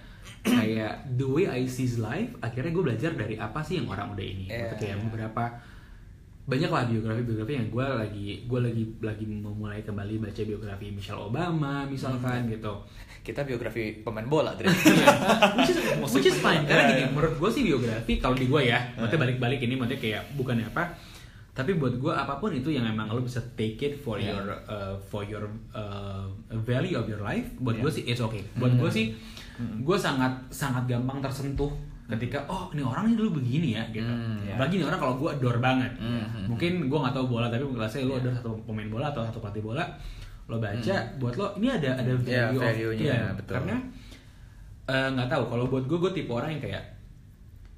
kayak the way I see life akhirnya gue belajar dari apa sih yang orang udah ini. Maksudnya kayak beberapa banyak lah biografi biografi yang gue lagi gue lagi lagi memulai kembali baca biografi Michelle Obama misalkan Hmm. gitu kita biografi pemain bola Dre. which is which is fine karena Iya, gini iya. menurut gue sih biografi kalau di gue ya maksudnya balik-balik ini maksudnya kayak bukannya apa tapi buat gue apa pun itu yang emang lo bisa take it for Iya. your uh, for your uh, value of your life buat Iya. gue sih it's okay buat gue sih gue sangat sangat gampang tersentuh ketika oh ini orang ini dulu begini ya gitu. Hmm, apalagi ini orang kalau gue adore banget. Hmm, mungkin gue nggak tahu bola tapi let's say lo adore satu pemain bola atau satu pelatih bola. Lo baca buat lo ini ada ada value of- value-nya, iya, betul. karena eh, nggak tahu. Kalau buat gue gue tipe orang yang kayak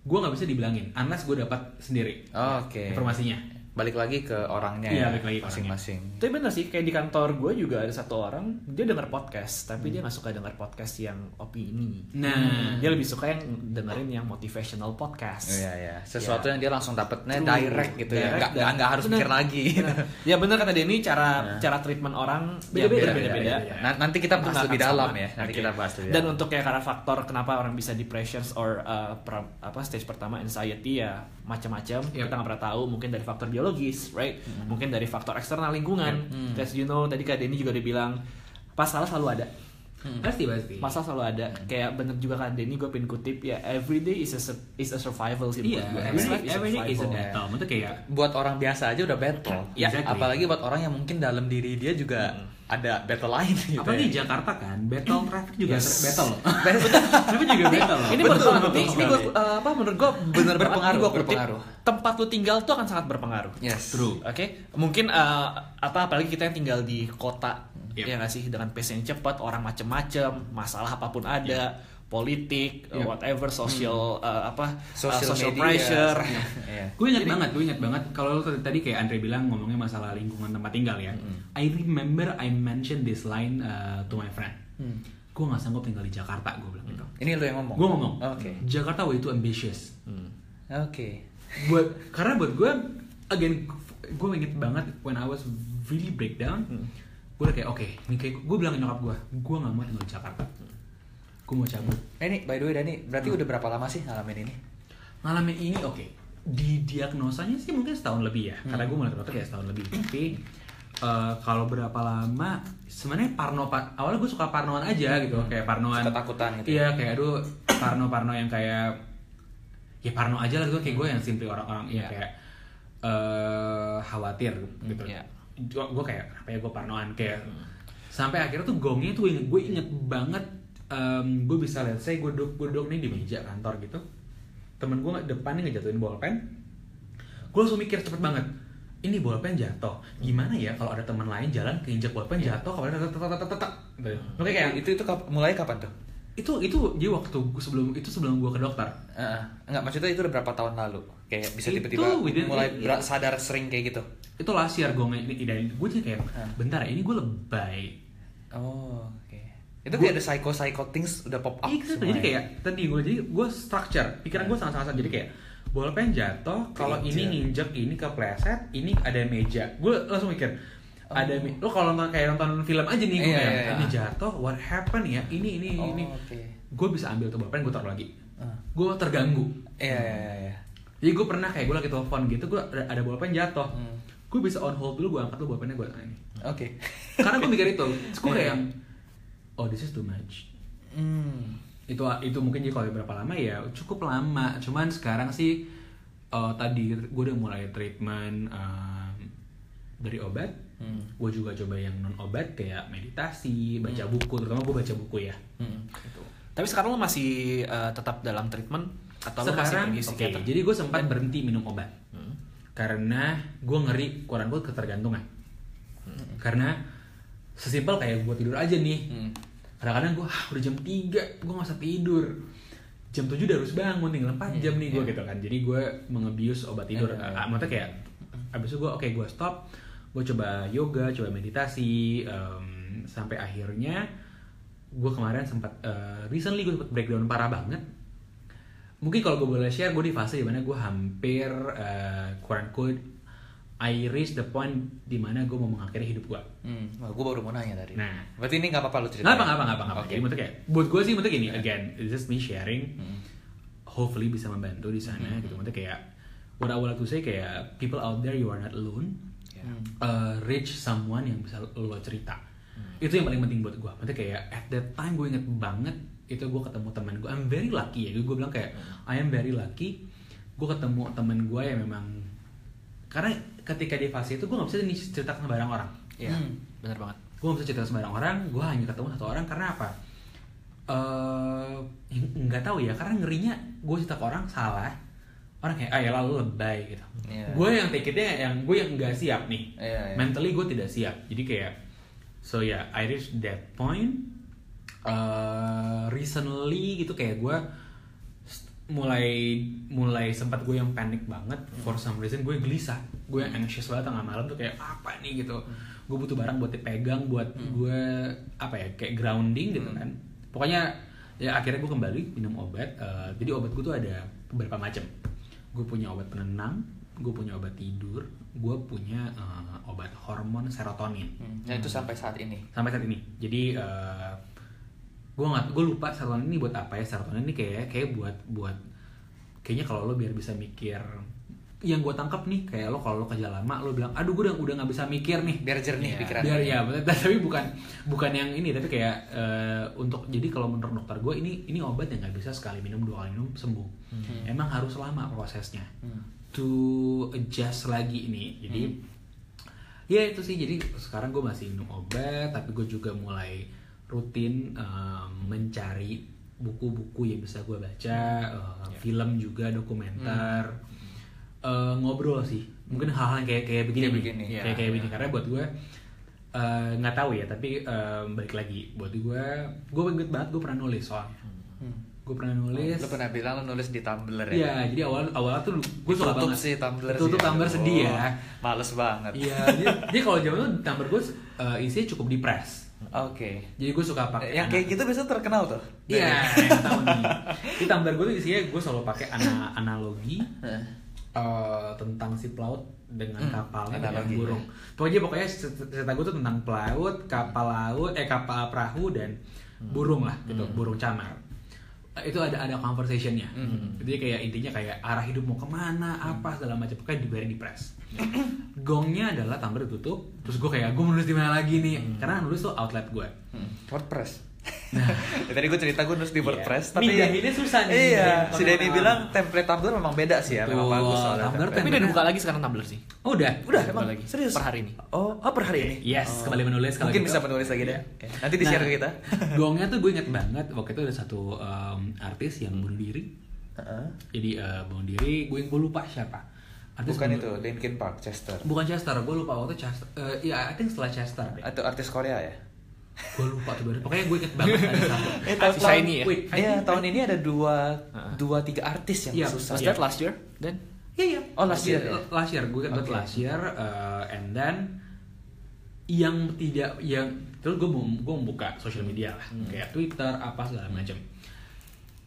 gue nggak bisa dibilangin unless gue dapat sendiri Oh, Oke. informasinya Balik lagi ke orangnya Iya, ya, balik lagi masing-masing. Tapi bener sih, kayak di kantor gue juga ada satu orang, dia denger podcast, tapi dia nggak suka denger podcast yang opini. nah Dia lebih suka yang dengerin yang motivational podcast. Iya ya, sesuatu Ya. yang dia langsung dapetnya True. direct gitu ya, nggak dan- nggak harus bener. mikir lagi. Bener. ya bener kata Denny, cara Nah. cara treatment orang Beda-beda, ya, beda-beda. Nah, nanti kita bahas lebih dalam sama. ya. Nanti Oke. kita bahas lebih Dan dalam. untuk kayak karena faktor kenapa orang bisa depression or uh, pra- apa stage pertama anxiety ya macam-macam. Yep. Kita nggak pernah tahu. Mungkin dari faktor biologis, right? Hmm. Mungkin dari faktor eksternal lingkungan. As you know, tadi kak Denny juga udah bilang masalah selalu ada. pasti pasti Masalah selalu ada. Kayak bener juga kan Denny gue pengen kutip ya every day is a is a survival sih iya buat gue. every every day is a battle itu kayak buat orang biasa aja udah battle. Ya, exactly. apalagi buat orang yang mungkin dalam diri dia juga ada battle lain gitu. apalagi ya. Jakarta kan battle traffic juga Yes. battle loh traffic juga battle loh Ini Betul, betul ini, ini gua, uh, apa menurut gua bener Berpengaruh, gua kutip, berpengaruh. tempat lu tinggal tuh akan sangat berpengaruh. Yes. True. Oke, mungkin uh, apa apalagi kita yang tinggal di kota Yep. ya nggak sih dengan pace yang cepat, orang macem-macem, masalah apa pun ada, politik, uh, Yep. whatever, social uh, apa uh, Social social media. pressure. Iya. gue inget banget gue inget banget kalau lo tadi kayak Andre bilang ngomongnya masalah lingkungan tempat tinggal ya I remember I mentioned this line uh, to my friend gue nggak sanggup tinggal di Jakarta gue bilang gitu Ini lu yang ngomong. gue ngomong Oke. Jakarta way too ambitious Hmm. Oke. buat karena buat gue again gue inget banget when I was really breakdown gue udah kayak oke ini kayak gue bilang ke nyokap gue gue nggak mau tinggal di Jakarta gue mau cabut. Eh, ini by the way Dani, berarti udah berapa lama sih ngalamin ini? ngalamin ini oke. Di diagnosanya sih mungkin setahun lebih ya karena gue mulai terbatas ya setahun lebih. Tapi eh, kalau berapa lama sebenarnya parno pa- awalnya gue suka parnoan aja gitu kayak parnoan. Ketakutan gitu iya kayak aduh parno parno yang kayak ya parno aja lah gitu kayak gue yang simply orang-orang ya Iya. kayak eh khawatir gitu. Iya. gue kayak apa ya gue parnoan kayak sampai akhirnya tuh gongnya tuh inget, gue inget banget gue bisa lihat saya gue duduk gue duduk nih di meja kantor gitu temen gue depan nih ngejatuhin bolpen gue langsung mikir cepet banget ini bolpen jatuh gimana ya kalau ada teman lain jalan keinjak bolpen jatuh kalau ada tetek tetek tetek oke kayak itu itu kap- mulai kapan tuh? itu itu dia waktu gua sebelum itu sebelum gue ke dokter Heeh. enggak maksudnya itu udah berapa tahun lalu? Kayak bisa tiba-tiba mulai i- bera- sadar sering kayak gitu. itu last year gue dan gue jadi kayak Hah. bentar ya ini gue lebay Oh. Itu kayak ada psycho psycho things udah pop up Iya, semua jadi ya? kayak tadi gue jadi gue structure pikiran gue sangat-sangat jadi kayak bolpen jatuh kalau ini nginjek ini kepleset ini ada meja gue langsung mikir ada me- lo kalau nonton kayak nonton film aja nih gue Iya, kayak iya, iya. ini jatuh what happened ya ini ini Oh, ini oke. gue bisa ambil tuh bolpen gue taruh lagi Ah. gue terganggu Iya, iya, iya. jadi gue pernah kayak gue lagi telepon gitu gue ada, ada bolpen jatuh Hmm. gue bisa on hold dulu gue angkat tuh bolpennya gue ini Oke. karena gue mikir itu gue kayak oh this is too much Hmm. itu itu mungkin jadi kalau berapa lama ya cukup lama cuman sekarang sih eh, tadi gue udah mulai treatment em, dari obat Hmm. gue juga coba yang non obat kayak meditasi baca buku terutama gue baca buku ya Hmm. Tapi sekarang lu masih uh, tetap dalam treatment atau masih sekarang pergi oke psikiater? jadi gue sempat berhenti minum obat Hmm. karena gue ngeri koran gue ketergantungan karena sesimpel kayak gue tidur aja nih Hmm. kadang-kadang gue ah, udah jam 3 gue gak usah tidur jam 7 udah harus bangun tinggal 4 jam nih gue Iya. gitu kan jadi gue mengebius obat tidur Iya, iya. Ah, maksudnya kayak abis itu gue oke gue stop gue coba yoga coba meditasi em, sampai akhirnya gue kemarin sempat eh, recently gue sempat breakdown parah banget mungkin kalau gue boleh share gue di fase di mana gue hampir uh, quote unquote I reach the point di mana gue mau mengakhiri hidup gue Hmm, wah, gue baru mau nanya tadi. Nah. berarti ini nggak apa-apa lu cerita. nggak apa nggak apa nggak apa nggak apa. Oke. jadi maksudnya kayak buat gue sih maksudnya gini again it's just me sharing Hmm. hopefully bisa membantu di sana gitu maksudnya kayak what I would like to say kayak people out there you are not alone Hmm. uh, reach someone yang bisa lo cerita Hmm. itu yang paling penting buat gue maksudnya kayak at that time gue inget banget itu gue ketemu teman gue I'm very lucky ya gue bilang kayak Hmm. I am very lucky gue ketemu teman gue yang memang karena ketika di fase itu gue nggak bisa nih cerita ke sembarang orang Iya, Hmm. benar banget. gue gak bisa cerita sembarang orang gue hanya ketemu satu orang karena apa eh nggak tahu ya karena ngerinya gue cerita ke orang salah orang kayak ah ya lalu lebay gitu Iya. gue yang take it-nya yang gue yang nggak siap nih Iya, iya. mentally gue tidak siap jadi kayak so ya yeah, I reached that point eh recently gitu kayak gue mulai mulai sempat gue yang panik banget. For some reason gue gelisah. Gue yang anxious banget tengah malam tuh kayak apa nih? gitu. Gue butuh barang buat dipegang buat gue apa ya kayak grounding gitu kan. Pokoknya ya akhirnya gue kembali minum obat Eh, jadi obat gue tuh ada beberapa macam. Gue punya obat penenang gue punya obat tidur gue punya eh, obat hormon serotonin. Hmm, Dan itu sampai saat ini. sampai saat ini. Jadi eh gue nggak gue lupa serotonin ini buat apa ya serotonin ini kayak kayak buat buat kayaknya kalau lo biar bisa mikir yang gue tangkap nih kayak lo kalau lo kerja lama lo bilang aduh gue udah udah nggak bisa mikir nih Biar jernih Iya. pikiran. biar ya betul. tapi bukan bukan yang ini tapi kayak eh, untuk jadi kalau menurut dokter gue ini ini obat yang nggak bisa sekali minum dua kali minum sembuh emang harus lama prosesnya Hmm. to adjust lagi ini jadi ya itu sih jadi sekarang gue masih minum obat tapi gue juga mulai rutin um, mencari buku-buku yang bisa gue baca uh, film juga dokumenter Uh, ngobrol sih mungkin hal-hal yang kayak kayak begini Kayak nih. begini, kayak ya. kayak begini karena buat gue uh, nggak tahu ya tapi um, balik lagi buat gue gue inget banget gue pernah nulis soalnya Hmm. gue pernah nulis Lu pernah bilang lu nulis di Tumblr ya? Iya, jadi awal awal tuh gue suka Tutup banget. sih Tumblr Tutup sih. Tumblr sedih ya. Oh, Males banget. Iya, jadi, jadi kalau zaman itu Tumblr gue uh, isinya cukup depres. Oke. Jadi gue suka pakai Yang kayak gitu biasanya terkenal tuh. Iya, yang tahu nih. Di Tumblr gue tuh isinya gue selalu pakai ana- analogi uh, tentang si pelaut dengan Hmm, kapalnya dengan analogi, burung. Pokoknya pokoknya cerita gue tuh tentang pelaut, kapal laut, eh kapal perahu dan burung lah gitu, burung camar. Itu ada ada conversationnya. Hmm. Jadi kayak intinya kayak arah hidup mau ke mana, apa segala macam pokoknya di very depressed. Gongnya adalah Tumblr tutup, terus gue kayak gue menulis di mana lagi nih, karena nulis tuh outlet gue. Hmm. WordPress. Ya, tadi gue cerita gue nulis di Iya. WordPress, tapi Mindahinnya susah nih. Iya, si Denny bilang template Tumblr memang beda sih ya, memang bagus soalnya. Tumblr template. Tapi udah dibuka lagi sekarang Tumblr sih. Oh, udah. Udah, emang lagi. serius Per hari ini. Oh, oh per hari ini. Yes, Oh. kembali menulis kalau Mungkin gitu. bisa menulis lagi deh. Iya. Oke. Nanti di share Nah, ke kita. Gongnya tuh gue inget banget waktu itu ada satu um, artis yang bunuh diri. Heeh. Jadi uh, bunuh diri, gue gue lupa siapa. Artis Bukan itu, Linkin Park, Chester. Bukan Chester, gue lupa waktu Chester. Uh, Iya, I think setelah Chester deh. Atau artis Korea ya? Gue lupa tuh baru. Pokoknya gue inget banget ada satu. Eh, tahun- ini ya? Wait, Iya, think- tahun ini ada dua, Heeh. dua tiga artis yang Iya, susah. Was that last year? Dan Iya, iya. Oh, last year ya? Last year, gue banget Oke. last year. uh, and then yang tidak yang terus gue mau gue membuka social media lah Hmm. kayak Twitter apa segala macam.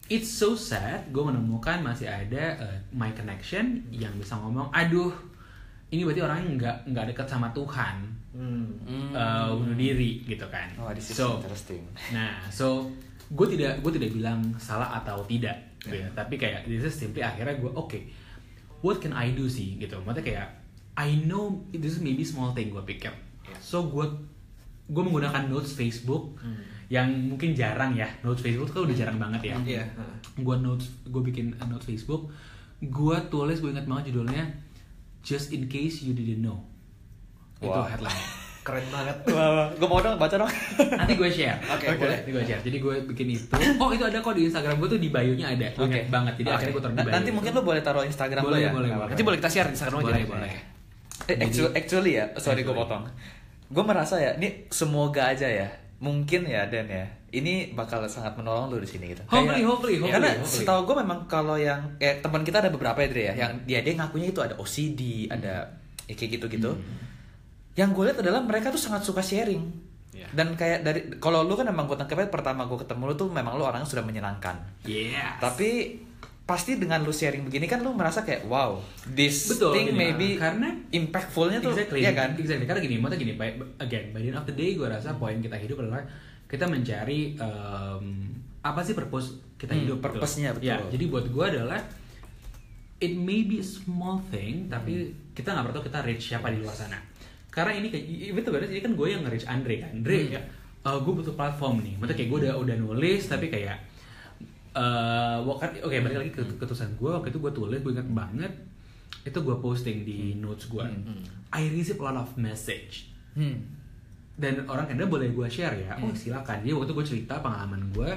It's so sad gue menemukan masih ada uh, my connection yang bisa ngomong, aduh ini berarti orangnya nggak nggak dekat sama Tuhan, Hmm. uh, bunuh diri gitu kan. Oh, this is so interesting. Nah, so gue tidak gue tidak bilang salah atau tidak, gitu. Yeah. tapi kayak this is simply akhirnya gue oke, what can I do sih gitu. Maksudnya kayak I know this is maybe small thing gue pikir. So gue gue menggunakan notes Facebook yang mungkin jarang ya notes Facebook kan udah jarang banget ya. Iya. Gue notes gue bikin notes Facebook, gue tulis gue ingat banget judulnya Just in case you didn't know. Itu Wow. headline. Keren banget. Wah, gue mau dong baca dong. Nanti gue share. Oke, Oke, boleh. Nanti gue share. Jadi gue bikin itu. Oh, itu ada kok di Instagram gue tuh di bio-nya ada. Gue ingat banget. Jadi Oke. akhirnya gue taruh di bio. Nanti mungkin lo boleh taruh Instagram lo Boleh, ya. boleh, boleh. Nanti boleh kita share di Instagram aja. Boleh, ya? boleh. Eh, actually, actually ya, sorry gue potong. Gue merasa ya, ini semoga aja ya, mungkin ya Dan ya, ini bakal sangat menolong lo di sini gitu. Hopefully, Kayak- hopefully, hopefully, Karena hopefully. setahu gue memang kalau yang kayak teman kita ada beberapa ya Dre ya, yang dia dia ngakunya itu ada OCD, ada ya, kayak gitu-gitu. Yang gue lihat adalah mereka tuh sangat suka sharing. Iya. Dan kayak dari kalau lu kan memang gue tangkapnya pertama gue ketemu lu tuh memang lu orang yang sudah menyenangkan. Yeah. Tapi pasti dengan lu sharing begini kan lu merasa kayak wow this Betul, thing gini, maybe karena impactfulnya tuh exactly, ya kan exactly. Karena gini, maksudnya gini, by, again, by the end of the day, gue rasa poin kita hidup adalah kita mencari em, apa sih purpose kita Hmm, hidup. purpose-nya, betul. Ya, jadi buat gue adalah it may be a small thing, tapi Hmm. kita nggak pernah tahu kita reach siapa di luar sana. Karena ini kayak, betul betul, ini kan gue yang nge-reach Andre kan. Andre, Hmm. ya, gue butuh platform nih. Maksudnya kayak gue udah udah nulis, tapi kayak waktu oke balik lagi ke Hmm. ketusan gue. Waktu itu gue tulis gue ingat banget itu gue posting di notes gue. I receive a lot of message. Hmm. dan orang Kanada boleh gue share ya oh silakan. Jadi waktu itu gue cerita pengalaman gue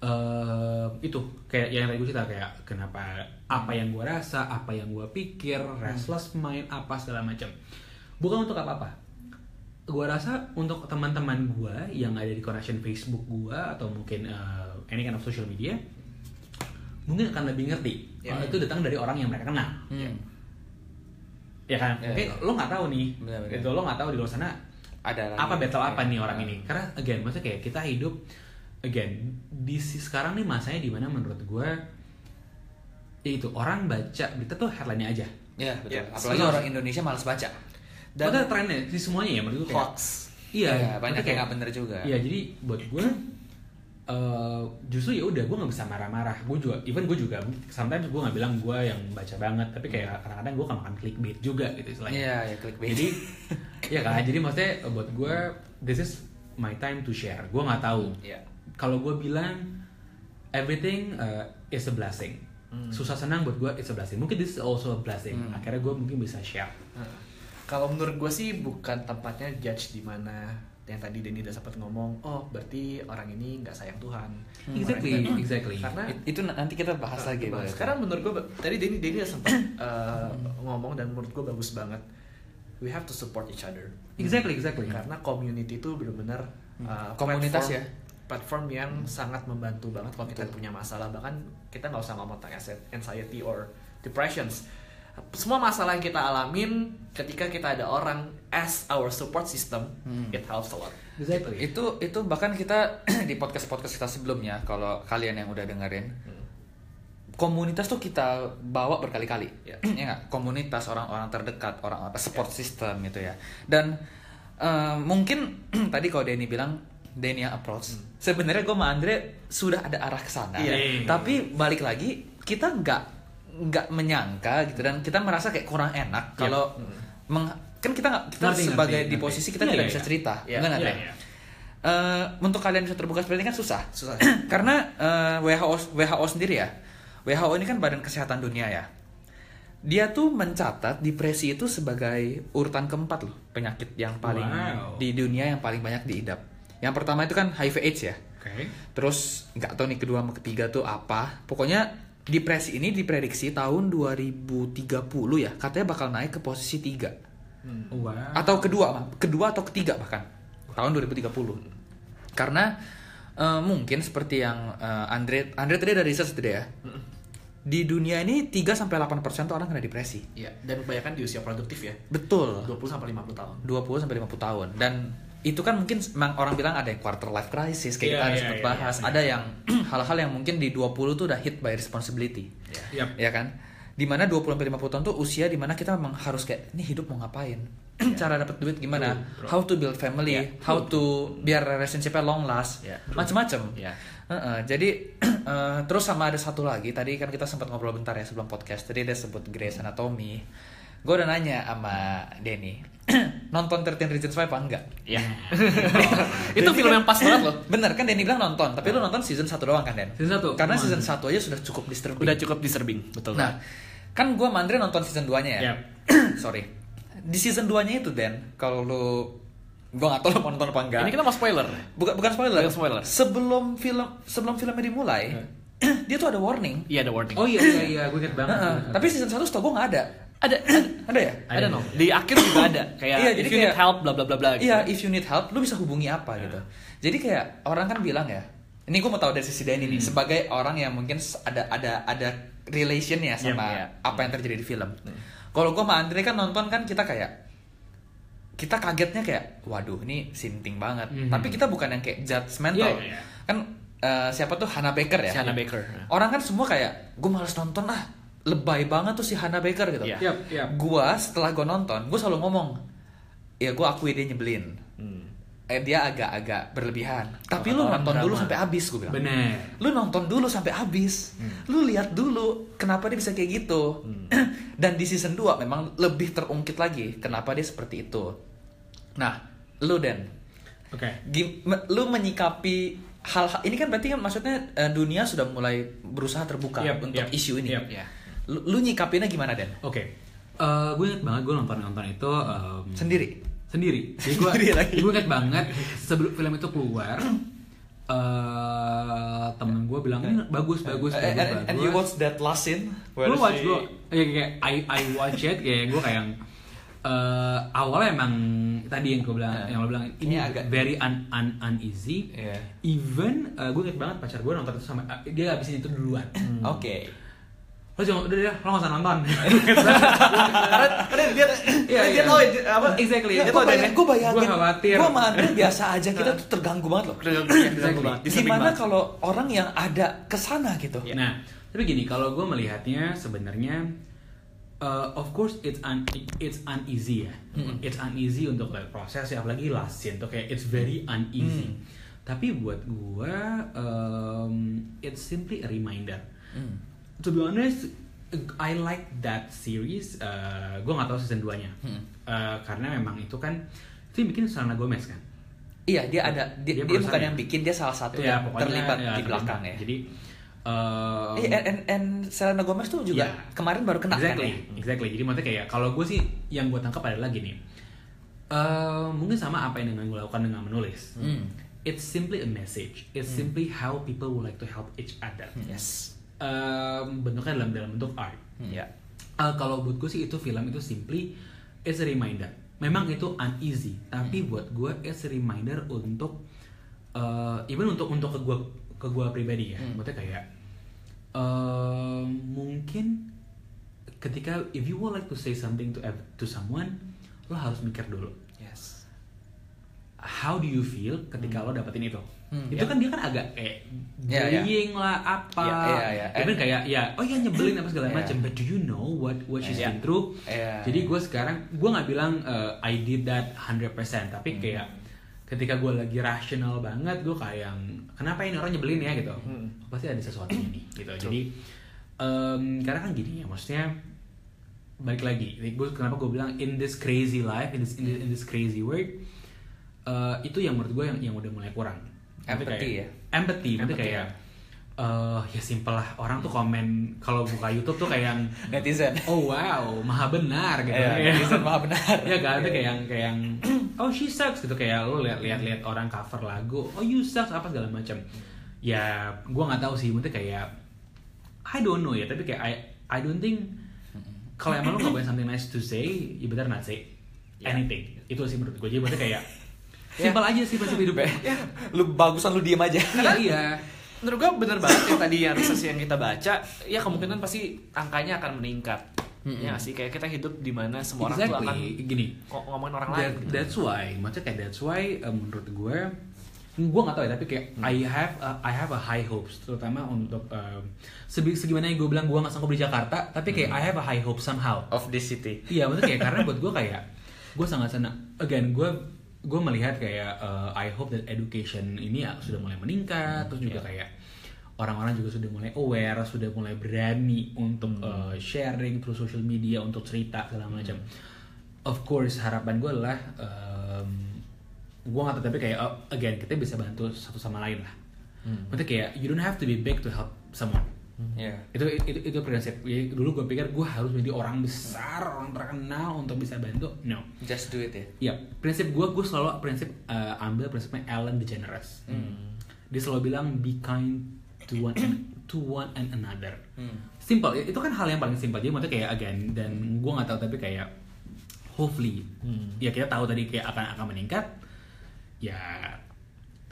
eh itu kayak yang tadi gue cerita kayak kenapa apa yang gue rasa apa yang gue pikir restless mind apa segala macam bukan untuk apa apa gue rasa untuk teman-teman gue yang ada di connection Facebook gue atau mungkin eh, any kind of social media mungkin akan lebih ngerti Ya. kalau itu datang dari orang yang mereka kenal Hmm. ya kan Oke, ya. lo nggak tahu nih Benar-benar. itu lo nggak tahu di luar sana ada apa battle apa Ya. nih orang ini karena again maksudnya kayak kita hidup again di si- sekarang nih masanya di mana menurut gue ya itu orang baca berita tuh headline-nya aja ya betul Ya, apalagi orang Indonesia malas baca dan dan trennya di semuanya ya menurut gue kayak- hoax iya Ya, banyak kayak- nggak bener juga. Iya jadi buat gue eh, justru ya udah gue nggak bisa marah-marah. Gue juga even gue juga sometimes gue nggak bilang gue yang baca banget tapi kayak kadang-kadang gue kan makan clickbait juga gitu istilahnya. Iya, ya clickbait. jadi ya kan? Jadi maksudnya buat gue this is my time to share. Gue nggak tahu. Ya kalau gue bilang everything uh, is a blessing. Susah senang buat gue it's a blessing. Mungkin this is also a blessing. Hmm. akhirnya gue mungkin bisa share. Nah, kalau menurut gue sih bukan tempatnya judge di mana yang tadi Denny udah sempat ngomong oh berarti orang ini nggak sayang Tuhan exactly Orang ini- exactly karena It- itu nanti kita bahas lagi Bahas. Bang. Sekarang menurut gue tadi Denny Denny udah sempat uh, ngomong dan menurut gue bagus banget. We have to support each other. exactly exactly Karena community itu benar-benar uh, Komunitas platform- ya? Platform yang sangat membantu banget kalau kita punya masalah. Bahkan kita nggak usah ngomong tentang anxiety or depressions. Semua masalah yang kita alamin ketika kita ada orang as our support system, Hmm. it helps a lot. exactly itu itu bahkan kita di podcast podcast kita sebelumnya kalau kalian yang udah dengerin komunitas tuh kita bawa berkali-kali Ya. ya nggak komunitas orang-orang terdekat orang-orang support system gitu ya dan eh, mungkin tadi kalau Denny bilang Denny yang approach sebenarnya gue sama Andre sudah ada arah ke sana Iya. tapi balik lagi kita nggak nggak menyangka gitu dan kita merasa kayak kurang enak kalau meng- kan kita nggak kita Ngerti, sebagai ngerti, di ngerti. posisi kita Iya, tidak iya, bisa iya. cerita Iya, nggak iya, Dre? iya. Eh, untuk kalian bisa terbuka seperti ini kan susah. Susah. Karena eh, WHO WHO sendiri ya. WHO ini kan Badan Kesehatan Dunia ya. Dia tuh mencatat depresi itu sebagai urutan keempat loh penyakit yang paling Wow. di dunia yang paling banyak diidap. Yang pertama itu kan HIV AIDS ya. oke Terus nggak tahu nih kedua sama ketiga tuh apa. Pokoknya depresi ini diprediksi tahun 2030 ya. Katanya bakal naik ke posisi 3 wow atau kedua kedua atau ketiga bahkan tahun 2030 karena eh, mungkin seperti yang eh, Andre Andre tadi ada research tadi ya di dunia ini 3 sampai 8 persen tuh orang kena depresi. Iya, dan kebanyakan di usia produktif ya. betul. 20 sampai 50 tahun. 20 sampai 50 tahun. Dan itu kan mungkin memang orang bilang ada yang quarter life crisis kayak Iya, kita ada iya, sempat iya, bahas iya. ada yang hal-hal yang mungkin di 20 tuh udah hit by responsibility. Yap. ya kan? Di mana 20 sampai 50 tahun tuh usia di mana kita memang harus kayak ini hidup mau ngapain? Cara dapat duit gimana? True, how to build family Yeah, how to biar relationshipnya long last. Yeah, macem-macem. Yeah. Heeh, jadi eh, terus sama ada satu lagi. Tadi kan kita sempat ngobrol bentar ya sebelum podcast. Tadi dia sebut Grey's Anatomy gue udah nanya sama Denny nonton 13 Reasons Why apa enggak Iya. itu film yang pas banget loh. bener kan Denny bilang nonton tapi lu nonton season 1 doang kan Den Season satu. karena season 1 aja sudah cukup disturbing Udah cukup disturbing, betul. Nah, kan gue Mandre nonton season 2-nya ya. Yap. Sorry. Di season 2-nya itu, Dan, kalau lu gue gak tau lu mau nonton apa enggak. ini kita mau spoiler. bukan bukan spoiler. Bukan spoiler. Sebelum film sebelum filmnya dimulai, dia tuh ada warning. Iya ada warning. oh iya iya iya gue inget banget tapi season 1 setahu gue gak ada. Ada ada, Ada ya? ada no. Di akhir juga ada kayak Iya, if jadi you need kayak- help bla bla bla bla gitu. Iya, if you need help, lu bisa hubungi apa gitu. Jadi kayak orang kan bilang ya, ini gue mau tahu dari sisi Danny nih, sebagai orang yang mungkin ada ada ada relationnya sama Iya, iya. apa yang terjadi di film. Kalau gue sama Andre kan nonton kan kita kayak kita kagetnya kayak, waduh ini sinting banget. Mhm. Tapi kita bukan yang kayak judgmental. Iya, iya, iya. Kan eh, siapa tuh Hannah Baker ya Si Hannah Baker. orang kan semua kayak gue males nonton ah lebay banget tuh si Hannah Baker gitu Iya. Yap, yap. gua setelah gue nonton gue selalu ngomong ya gue akui dia nyebelin Hmm. eh, dia agak-agak berlebihan tapi lu nonton dulu sampai habis gue bilang Bener. lu nonton dulu sampai habis lu lihat dulu kenapa dia bisa kayak gitu dan di season 2 memang lebih terungkit lagi kenapa dia seperti itu nah lu dan Oke. me- lu menyikapi hal-hal ini kan berarti kan maksudnya eh, dunia sudah mulai berusaha terbuka Yap, untuk yap, isu ini yap. Ya. Lu, lu nyikapinnya gimana dan Oke. Eh, gue inget banget gue nonton nonton itu em, sendiri sendiri. Jadi gue gue inget banget sebelum film itu keluar eh temen gue bilang ini bagus bagus Eh, bagus and, and you bagus. watch that last scene Gue watch gue ya kayak I I watch it kayak gue kayak eh awalnya emang tadi yang gue bilang Eh, yang lo bilang ini ini agak- very un, un, uneasy. Iya. Even eh, gue inget banget pacar gue nonton itu sama eh, dia habisin itu duluan. oke Lo cuma udah deh lo gak usah nonton. karena karena dia Iya, dia iya. tahu apa Exactly. dia gue tahu bayangin, dia- gue bayangin, Gua khawatir. gue sama Andre biasa aja kita tuh terganggu banget loh. Exactly. Di samping Gimana banget. kalau orang yang ada ke sana gitu? Nah, tapi gini, kalau gue melihatnya sebenarnya, uh, of course it's un it's uneasy ya, it's uneasy untuk like, proses ya, apalagi last scene tuh kayak it's very uneasy. Mm. Tapi buat gue, um, it's simply a reminder. Hmm. To be honest, I like that series. Uh, gue nggak tahu season 2 nya, Hmm. Uh, karena memang itu kan itu yang bikin Selena Gomez kan. Iya dia ada dia, Dia dia bukan perusahaan yang ya? bikin dia salah satu Ya, yang terlibat ya, di belakang ya. Jadi, um, Eh, and, and, and Selena Gomez tuh juga Iya. kemarin baru kena exactly, kan ya? exactly. Jadi maksudnya kayak kalau gue sih yang gue tangkap adalah gini. Eh, mungkin sama apa yang dengan gue lakukan dengan menulis. Hmm. It's simply a message. It's simply how people would like to help each other. Yes. Em, bentuknya dalam dalam bentuk art. Ya. Eh, kalau buat gue sih itu film itu simply it's a reminder. Memang itu uneasy, tapi buat gue it's a reminder untuk eh, even untuk untuk ke gue ke gue pribadi ya. Hmm. Maksudnya kayak eh, mungkin ketika if you would like to say something to to someone, lo harus mikir dulu. Yes. How do you feel ketika lo dapetin itu? Hmm, itu ya. kan dia kan agak kayak Ya, ya. bullying lah apa. Ya, ya, ya. Even kayak ya oh ya nyebelin apa segala Ya. macam. But do you know what what she's Ya. been through? Ya. Jadi gue sekarang gue nggak bilang uh, I did that 100% tapi Hmm. kayak ketika gue lagi rasional banget gue kayak kenapa ini orang nyebelin ya gitu. Hmm. Pasti ada sesuatu nih gitu. Jadi em, karena kan gini ya maksudnya balik lagi gue kenapa gue bilang in this crazy life in this in this, in this crazy world eh, itu yang menurut gue yang yang udah mulai kurang Empathy kayak- ya? empathy Empathy, kayak eh ya simpel lah orang tuh komen kalau buka YouTube tuh kayak yang Netizen. oh wow maha benar gitu Iya, Kayak- netizen maha benar. ya kan itu kayak yang kayak yang oh she sucks gitu kayak lu lihat lihat lihat orang cover lagu oh you sucks apa segala macam ya gua nggak tahu sih mungkin kayak I don't know ya tapi kayak I I don't think kalau emang lu nggak punya something nice to say you better not say Ya. anything itu sih menurut gue jadi maksudnya kayak simpel aja sih prinsip hidup Ya, lu bagusan lu diem aja. iya iya menurut gue bener banget yang tadi yang research yang kita baca ya kemungkinan pasti angkanya akan meningkat Mm-mm. ya sih kayak kita hidup di mana semua orang tuh akan exactly gini ngo- ngomongin orang That- lain gitu. That's why, maksudnya kayak that's why uh, menurut gue, gue gak tahu ya tapi kayak I have a, I have a high hopes terutama untuk um, segi segimana yang gue bilang gue gak sanggup di Jakarta tapi kayak I have a high hope somehow. Of this city. Iya maksudnya kayak karena buat gue kayak gue sangat senang. Again gue gue melihat kayak uh, I hope that education ini ya sudah mulai meningkat terus juga kayak orang-orang juga sudah mulai aware sudah mulai berani untuk uh, sharing through social media untuk cerita segala macam. Of course harapan gue adalah um, gue nggak tahu tapi kayak uh, again kita bisa bantu satu sama lain lah. Maksudnya kayak you don't have to be big to help someone Iya. itu itu itu prinsip Jadi dulu gue pikir gue harus menjadi orang besar orang terkenal untuk bisa bantu no Just do it ya. ya prinsip gue gue selalu prinsip eh, ambil prinsipnya Ellen DeGeneres Hmm. dia selalu bilang be kind to one to one and another Hmm. simple itu kan hal yang paling simpel jadi maksudnya kayak again dan gue nggak tahu tapi kayak hopefully Hmm. ya kita tahu tadi kayak akan akan meningkat ya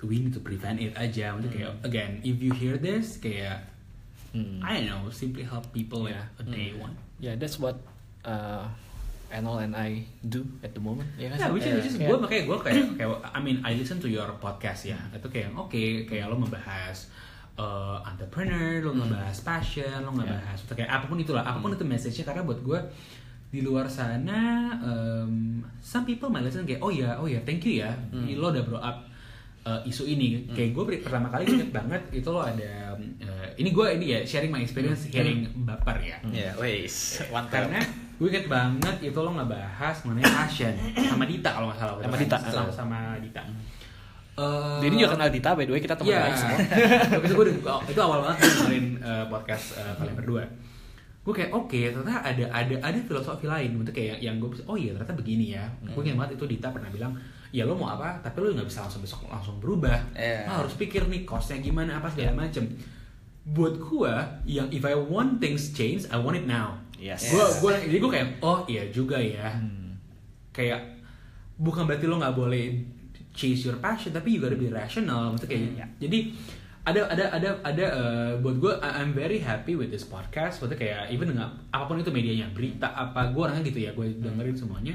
we need to prevent it aja maksudnya kayak Hmm. again if you hear this kayak Hmm. I don't know simply help people Yeah. a day one ya that's what uh, and all and I do at the moment. Ya kan Ya, which is, which is Iya. gue makanya gue kayak, kayak, I mean, I listen to your podcast ya. Itu kayak, oke, kayak lo membahas uh, entrepreneur, lo ngebahas passion, lo ngebahas, atau kayak apa pun itulah, apa pun itu message-nya. Karena buat gue di luar sana, um, some people might listen kayak, oh ya, oh ya, thank you ya, lo udah brought up uh, isu ini. Kayak gue pertama kali inget banget itu lo ada, uh, ini gue ini ya sharing my experience hearing baper ya. Ya, wes, mantap. Karena gue inget banget itu lo ngebahas mengenai passion sama Dita kalau nggak salah. Sama Dita. Sama, sama Dita. Eh, Jadi juga kenal Dita by the way kita teman Iya. baik semua itu gue udah- itu awal banget dengerin eh, podcast eh, kalian berdua. Gue kayak oke ternyata ada ada ada filosofi lain untuk kayak yang gue bisa oh iya ternyata begini ya. Gue ingat banget itu Dita pernah bilang ya lo mau apa tapi lo nggak bisa langsung besok langsung berubah. Lo harus pikir nih costnya gimana apa segala macem. Buat gue yang if I want things change I want it now. Yes. Gue gue jadi gue kayak oh iya juga ya Hmm. kayak bukan berarti lo nggak boleh chase your passion tapi juga lebih rational maksudnya kayak Hmm, ya. jadi ada ada ada ada eh, buat gue I'm very happy with this podcast maksudnya kayak even dengan apa pun itu medianya berita apa gue orangnya gitu ya gue dengerin semuanya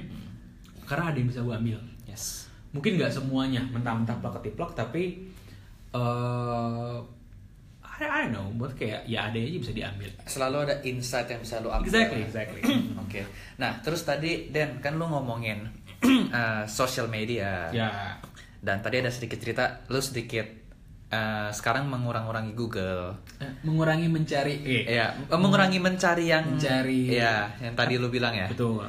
karena ada yang bisa gue ambil yes mungkin nggak semuanya mentah-mentah plak ketiplok tapi eh I, I don't know buat kayak ya ada aja bisa diambil Selalu ada insight yang bisa lu ambil. exactly exactly Oke. Nah, terus tadi Den kan lu ngomongin eh, social media. ya Dan tadi ada sedikit cerita lu sedikit eh, sekarang mengurang-urangi Google. Mengurangi mencari eh Iya, eh, mengurangi mencari yang Mencari- Iya, yang tadi lu bilang ya. betul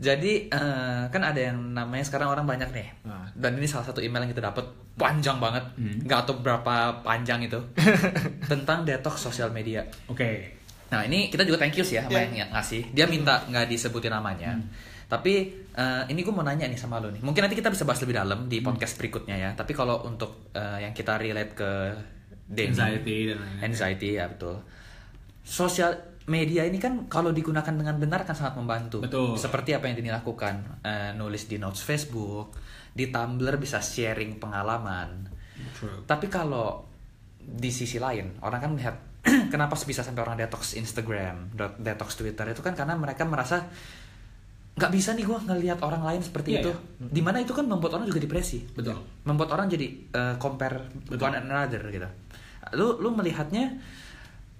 Jadi eh, kan ada yang namanya sekarang orang banyak nih. Nah. Dan ini salah satu email yang kita dapat panjang banget, Hmm. nggak tahu berapa panjang itu tentang detox sosial media. oke Nah ini kita juga thank you sih ya sama Yeah. yang ngasih. Dia minta nggak disebutin namanya. Tapi eh, ini gue mau nanya nih sama lo nih. Mungkin nanti kita bisa bahas lebih dalam di podcast berikutnya ya. Tapi kalau untuk eh, yang kita relate ke Denny, Anxiety dan lain-lain. anxiety ya betul. Sosial media ini kan kalau digunakan dengan benar kan sangat membantu. Betul. Seperti apa yang Denny lakukan, Eh, nulis di notes Facebook, di Tumblr bisa sharing pengalaman. True. Tapi kalau di sisi lain, orang kan melihat kenapa bisa sampai orang detox Instagram, detox Twitter itu kan karena mereka merasa nggak bisa nih gue ngelihat orang lain seperti Iya, itu. iya. Di mana itu kan membuat orang juga depresi. Betul. Membuat orang jadi eh, compare Betul. one another gitu. Lu lu melihatnya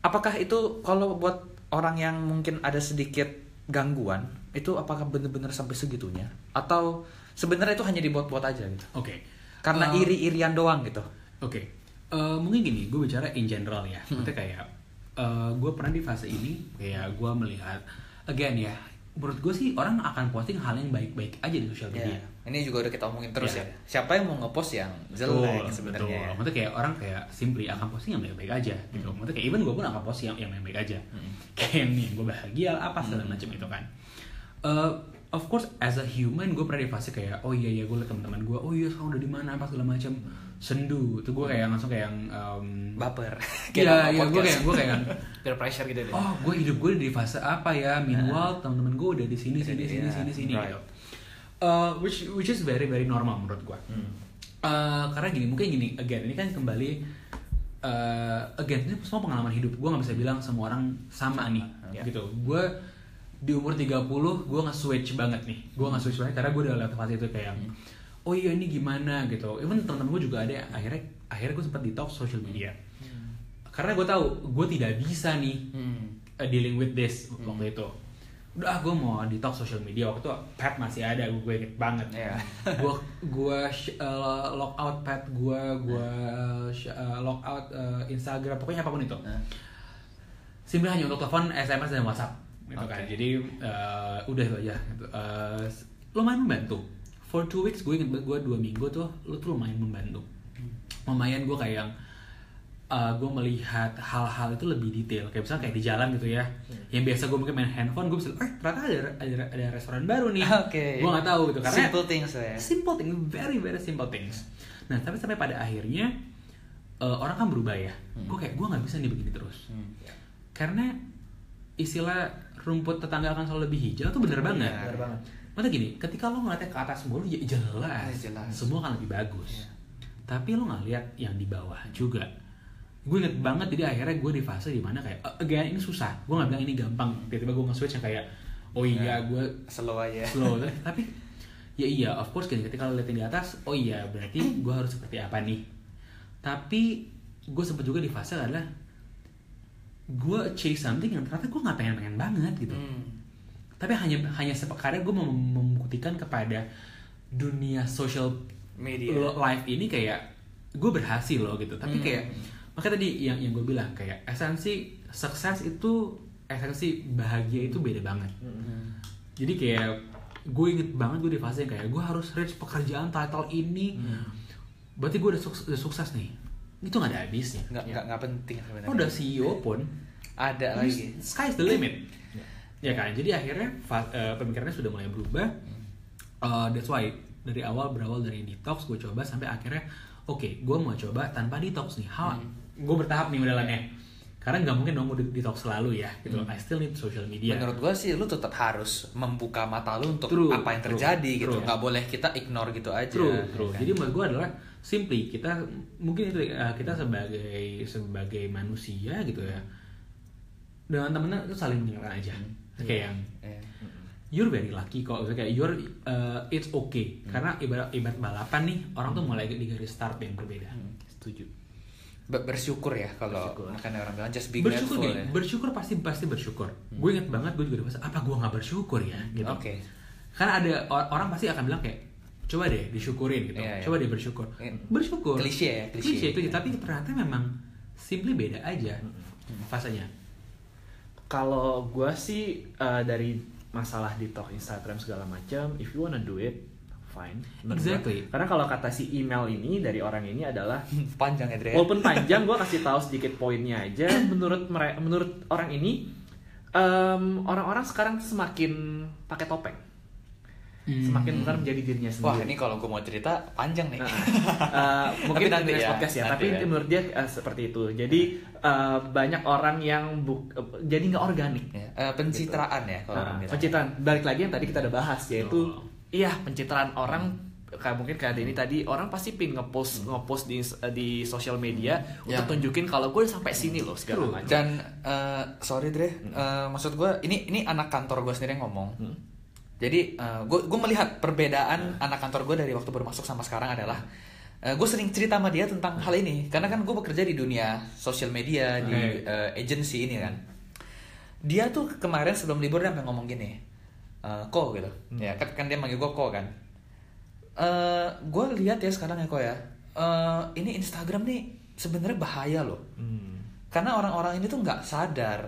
apakah itu kalau buat orang yang mungkin ada sedikit gangguan itu apakah bener-bener sampai segitunya atau sebenarnya itu hanya dibuat-buat aja gitu Oke. karena Eh, iri-irian doang gitu Oke. Eh, mungkin gini, gue bicara in general ya. Maksudnya kayak gue pernah di fase ini kayak gue melihat again ya. Menurut gue sih orang akan posting hal yang baik-baik aja di sosial media. Ya, ini juga udah kita omongin terus Ya. ya. Siapa yang mau ngepost yang jelek Betul, sebenarnya? ya? Maksudnya kayak orang kayak simply akan posting yang baik-baik aja gitu. Maksudnya kayak even gue pun akan posting yang yang baik-baik aja. Kayak yang nih gue bahagia apa segala macam itu kan. Eh, of course as a human gue pernah di fase kayak oh iya iya gue liat teman-teman gue oh iya sekarang udah di mana apa segala macam sendu tuh gue kayak langsung kayak yang um, Baper. Iya, iya, gue kayak gue kayak peer pressure gitu deh oh gue hidup gue di fase apa ya meanwhile teman-teman gue udah di sini sini sini Iya, sini sini right. gitu Uh, which which is very very normal menurut gue Hmm. Uh, karena gini mungkin gini again ini kan kembali uh, again ini semua pengalaman hidup. Gue nggak bisa bilang semua orang sama nih Ya. gitu. Gue di umur 30 gue nge-switch banget nih. Gue nge-switch banget karena gue udah lewat fase itu kayak oh iya ini gimana? gitu. Even teman-teman gue juga ada akhirnya akhirnya gue sempat detox social media. Karena gue tahu gue tidak bisa nih Hmm. dealing with this waktu itu udah gue mau detox social media. Waktu itu pet masih ada gue inget banget. Iya. gue gue uh, lock out pet gue gue uh, lock out uh, Instagram pokoknya apa pun itu. Nah. simpel hanya untuk telepon SMS dan WhatsApp. Gitu kan. Oke. jadi uh, udah itu aja. Gitu. Uh, lumayan membantu. For two weeks gue inget gue dua minggu tuh lu tuh lumayan membantu. Lumayan gue kayak yang uh, gue melihat hal-hal itu lebih detail kayak misalnya kayak di jalan gitu ya yang biasa gue mungkin main handphone gue bisa eh ternyata ada ada, ada restoran baru nih Oke. gue nggak tahu gitu karena Simple things ya. simple thing very very simple things nah tapi sampai pada akhirnya uh, orang kan berubah ya gue kayak gue nggak bisa nih begini terus Hmm. karena istilah rumput tetangga akan selalu lebih hijau tuh bener banget bener banget. Maksudnya gini, ketika lo ngeliatnya ke atas mulu, ya jelas, Ya, jelas. semua akan lebih bagus. Iya. Tapi lo nggak lihat yang di bawah juga. Gue inget banget, jadi akhirnya gue di fase di mana kayak, "Eh, again ini susah. Gue nggak bilang ini gampang. Tiba-tiba gue nge-switch yang kayak, oh iya gue slow aja slow tapi ya iya of course kan ketika lo liatin di atas oh iya berarti gue harus seperti apa nih tapi gue sempat juga di fase adalah gue chase something yang ternyata gue nggak pengen pengen banget gitu Hmm. tapi hanya hanya sep- karena gue mau mem- membuktikan kepada dunia social Media. life ini kayak gue berhasil loh gitu tapi Hmm. kayak makanya tadi yang yang gue bilang kayak esensi sukses itu esensi bahagia itu beda banget. Jadi kayak gue inget banget gue di fase yang kayak gue harus reach pekerjaan title ini. Berarti gue udah, sukses, udah sukses nih. Itu nggak ada habisnya. Nggak nggak nggak penting sebenarnya. Lo udah CEO pun. Ada lagi. sky's the limit. Ya kan? Jadi akhirnya eh, pemikirannya sudah mulai berubah. Eh, that's why dari awal berawal dari detox gue coba sampai akhirnya oke gue mau coba tanpa detox nih. How gue bertahap nih modelannya karena nggak mungkin dong gue di- detox selalu ya gitu I still need social media Menurut gua sih lu tetap harus membuka mata lu untuk True, apa yang true, terjadi gitu. true. Nggak boleh kita ignore gitu aja. True, true. kan? Jadi menurut gue adalah simply kita mungkin itu uh, kita sebagai sebagai manusia gitu ya dengan temennya itu saling mengingatkan aja. Kayak yang Iya. you're very lucky kok. Kayak you're uh, it's okay. Karena ibarat ibarat balapan nih orang tuh mulai di garis start yang berbeda. Setuju. Ber- bersyukur ya kalau makanya orang bilang just be bersyukur grateful deh, ya. bersyukur pasti pasti bersyukur. Gue inget banget gue juga di fase apa gue nggak bersyukur ya gitu. Oke. Karena ada or- orang pasti akan bilang kayak coba deh disyukurin gitu. Iya, iya. Coba deh bersyukur. Iya. Bersyukur. Klise ya, klise. klise. tapi ternyata memang simply beda aja fasenya. Kalau gue sih eh, dari masalah detox Instagram segala macam, if you wanna do it, fine. Gua. Exactly. Karena kalau kata si email ini dari orang ini adalah Panjang ya, Dre. walaupun panjang, gue kasih tahu sedikit poinnya aja. Menurut mere- menurut orang ini, em, orang-orang sekarang semakin pakai topeng, semakin benar menjadi dirinya Wah, sendiri. ini kalau gue mau cerita panjang nih. Nah, eh, mungkin Tapi nanti ya, podcast ya, nanti tapi ya. menurut dia eh, seperti itu. Jadi eh, banyak orang yang buk, eh, jadi nggak organik. Ya, eh, pencitraan ya kalau orang bilang. pencitraan. Balik lagi yang tadi kita udah bahas yaitu Oh. Iya pencitraan orang kayak mungkin kayak Denny tadi orang pasti pin ngepost ngepost di di sosial media Ya. untuk tunjukin kalau gue sampai sini loh segala macam. Dan eh, sorry Dre, eh, maksud gue ini ini anak kantor gue sendiri yang ngomong. Jadi gue gue melihat perbedaan anak kantor gue dari waktu baru masuk sama sekarang adalah gue sering cerita sama dia tentang hal ini. Karena kan gue bekerja di dunia sosial media di eh, agency ini kan. Dia tuh kemarin sebelum libur dia sampai ngomong gini, eh, ko gitu, ya kan, kan dia manggil gue ko kan. Eh gue lihat ya sekarang ya ko ya, eh, ini Instagram nih sebenarnya bahaya loh Hmm. karena orang-orang ini tuh nggak sadar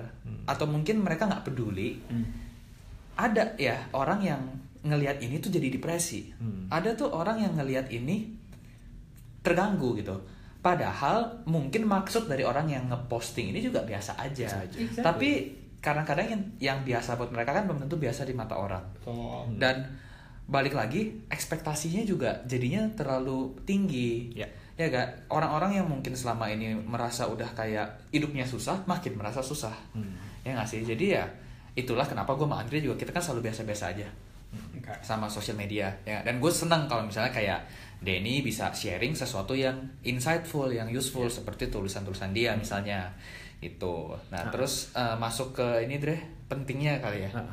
atau mungkin mereka nggak peduli ada ya orang yang ngelihat ini tuh jadi depresi Hmm. ada tuh orang yang ngelihat ini terganggu gitu padahal mungkin maksud dari orang yang ngeposting ini juga biasa aja, Biasa aja. Exactly. tapi kadang-kadang yang yang biasa buat mereka kan belum tentu biasa di mata orang. Dan balik lagi ekspektasinya juga jadinya terlalu tinggi. Ya. ya gak orang-orang yang mungkin selama ini merasa udah kayak hidupnya susah makin merasa susah. Hmm. ya nggak sih? Jadi ya itulah kenapa gue sama Andre juga kita kan selalu biasa-biasa aja. Oke. sama sosial media ya dan gue senang kalau misalnya kayak Denny bisa sharing sesuatu yang insightful yang useful seperti tulisan-tulisan dia misalnya itu nah Ah. terus eh, masuk ke ini Dre pentingnya kali ya Ah.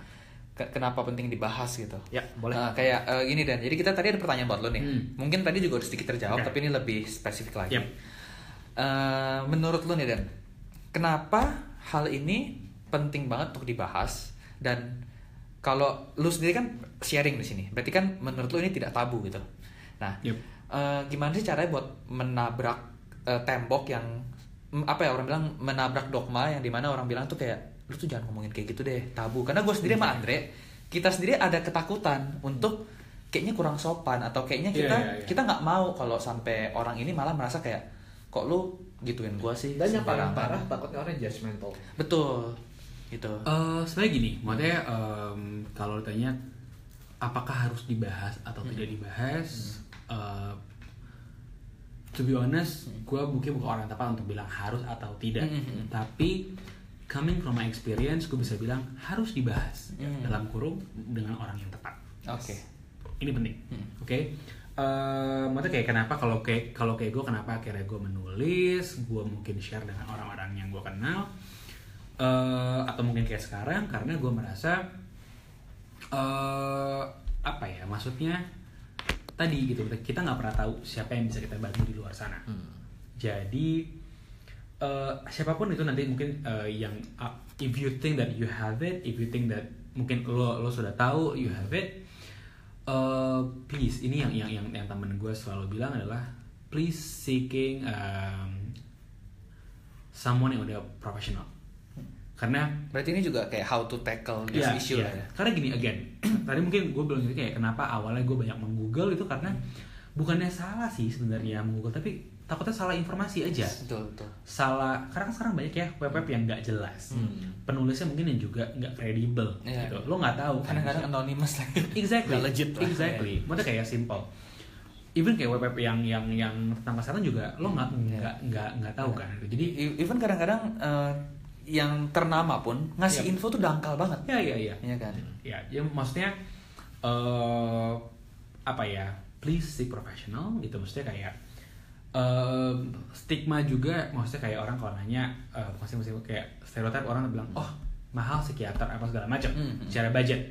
Ke- kenapa penting dibahas gitu Ya, boleh. Nah, kayak eh, gini dan jadi kita tadi ada pertanyaan buat lo nih Hmm. mungkin tadi juga udah sedikit terjawab tapi ini lebih spesifik lagi Yep. Eh, menurut lo nih dan kenapa hal ini penting banget untuk dibahas dan kalau lu sendiri kan sharing di sini berarti kan menurut lu ini tidak tabu gitu nah Yep. eh, gimana sih caranya buat menabrak eh, tembok yang apa ya orang bilang menabrak dogma yang di mana orang bilang tuh kayak lu tuh jangan ngomongin kayak gitu deh tabu karena gue sendiri sama Andre kita sendiri ada ketakutan untuk kayaknya kurang sopan atau kayaknya Iya, kita iya, iya. kita nggak mau kalau sampai orang ini malah merasa kayak kok lu gituin gue sih Dan yang paling sembarangan." parah takutnya orang judgmental. betul gitu Eh, sebenarnya gini, maksudnya em, kalau ditanya apakah harus dibahas atau tidak dibahas, eh, to be honest, gue mungkin bukan orang tepat untuk bilang harus atau tidak. Hmm. Tapi coming from my experience, gue bisa bilang harus dibahas Hmm. dalam kurung dengan orang yang tepat. oke Ini penting, Hmm. oke? Eh, maksudnya kayak kenapa kalau kayak kalau kayak gue kenapa akhirnya gue menulis, gue mungkin share dengan orang-orang yang gue kenal, eh, atau mungkin kayak sekarang karena gue merasa eh apa ya maksudnya tadi gitu. Kita nggak pernah tahu siapa yang bisa kita bantu di luar sana. Jadi eh, siapa pun itu nanti mungkin eh, yang uh, if you think that you have it if you think that mungkin lo lo sudah tahu you have it eh, please ini yang yang yang, yang temen gue selalu bilang adalah please seeking um, someone yang udah profesional karena Berarti ini juga kayak how to tackle this Iya, issue iya. lah ya. Karena gini again, tadi mungkin gue bilang gitu kayak kenapa awalnya gue banyak menggoogle itu karena bukannya salah sih sebenarnya menggoogle tapi takutnya salah informasi aja. Betul, betul. Salah karena sekarang banyak ya web-web yang nggak jelas. Penulisnya mungkin yang juga nggak kredibel Iya. gitu. Lo nggak tahu kan. Kadang-kadang anonymous lagi. exactly Nggak legit lah. exactly Maksudnya kayak simple even kayak web web yang yang yang tentang kesehatan juga lo nggak Iya. nggak nggak nggak tahu kan jadi E- Even kadang-kadang eh, yang ternama pun ngasih Yap. info tuh dangkal banget. ya ya ya Iya kan? ya ya maksudnya eh apa ya please seek professional gitu maksudnya kayak eh, stigma juga maksudnya kayak orang kalau nanya eh, maksudnya maksudnya kayak stereotip orang bilang oh mahal psikiater apa segala macam Hmm, hmm. secara budget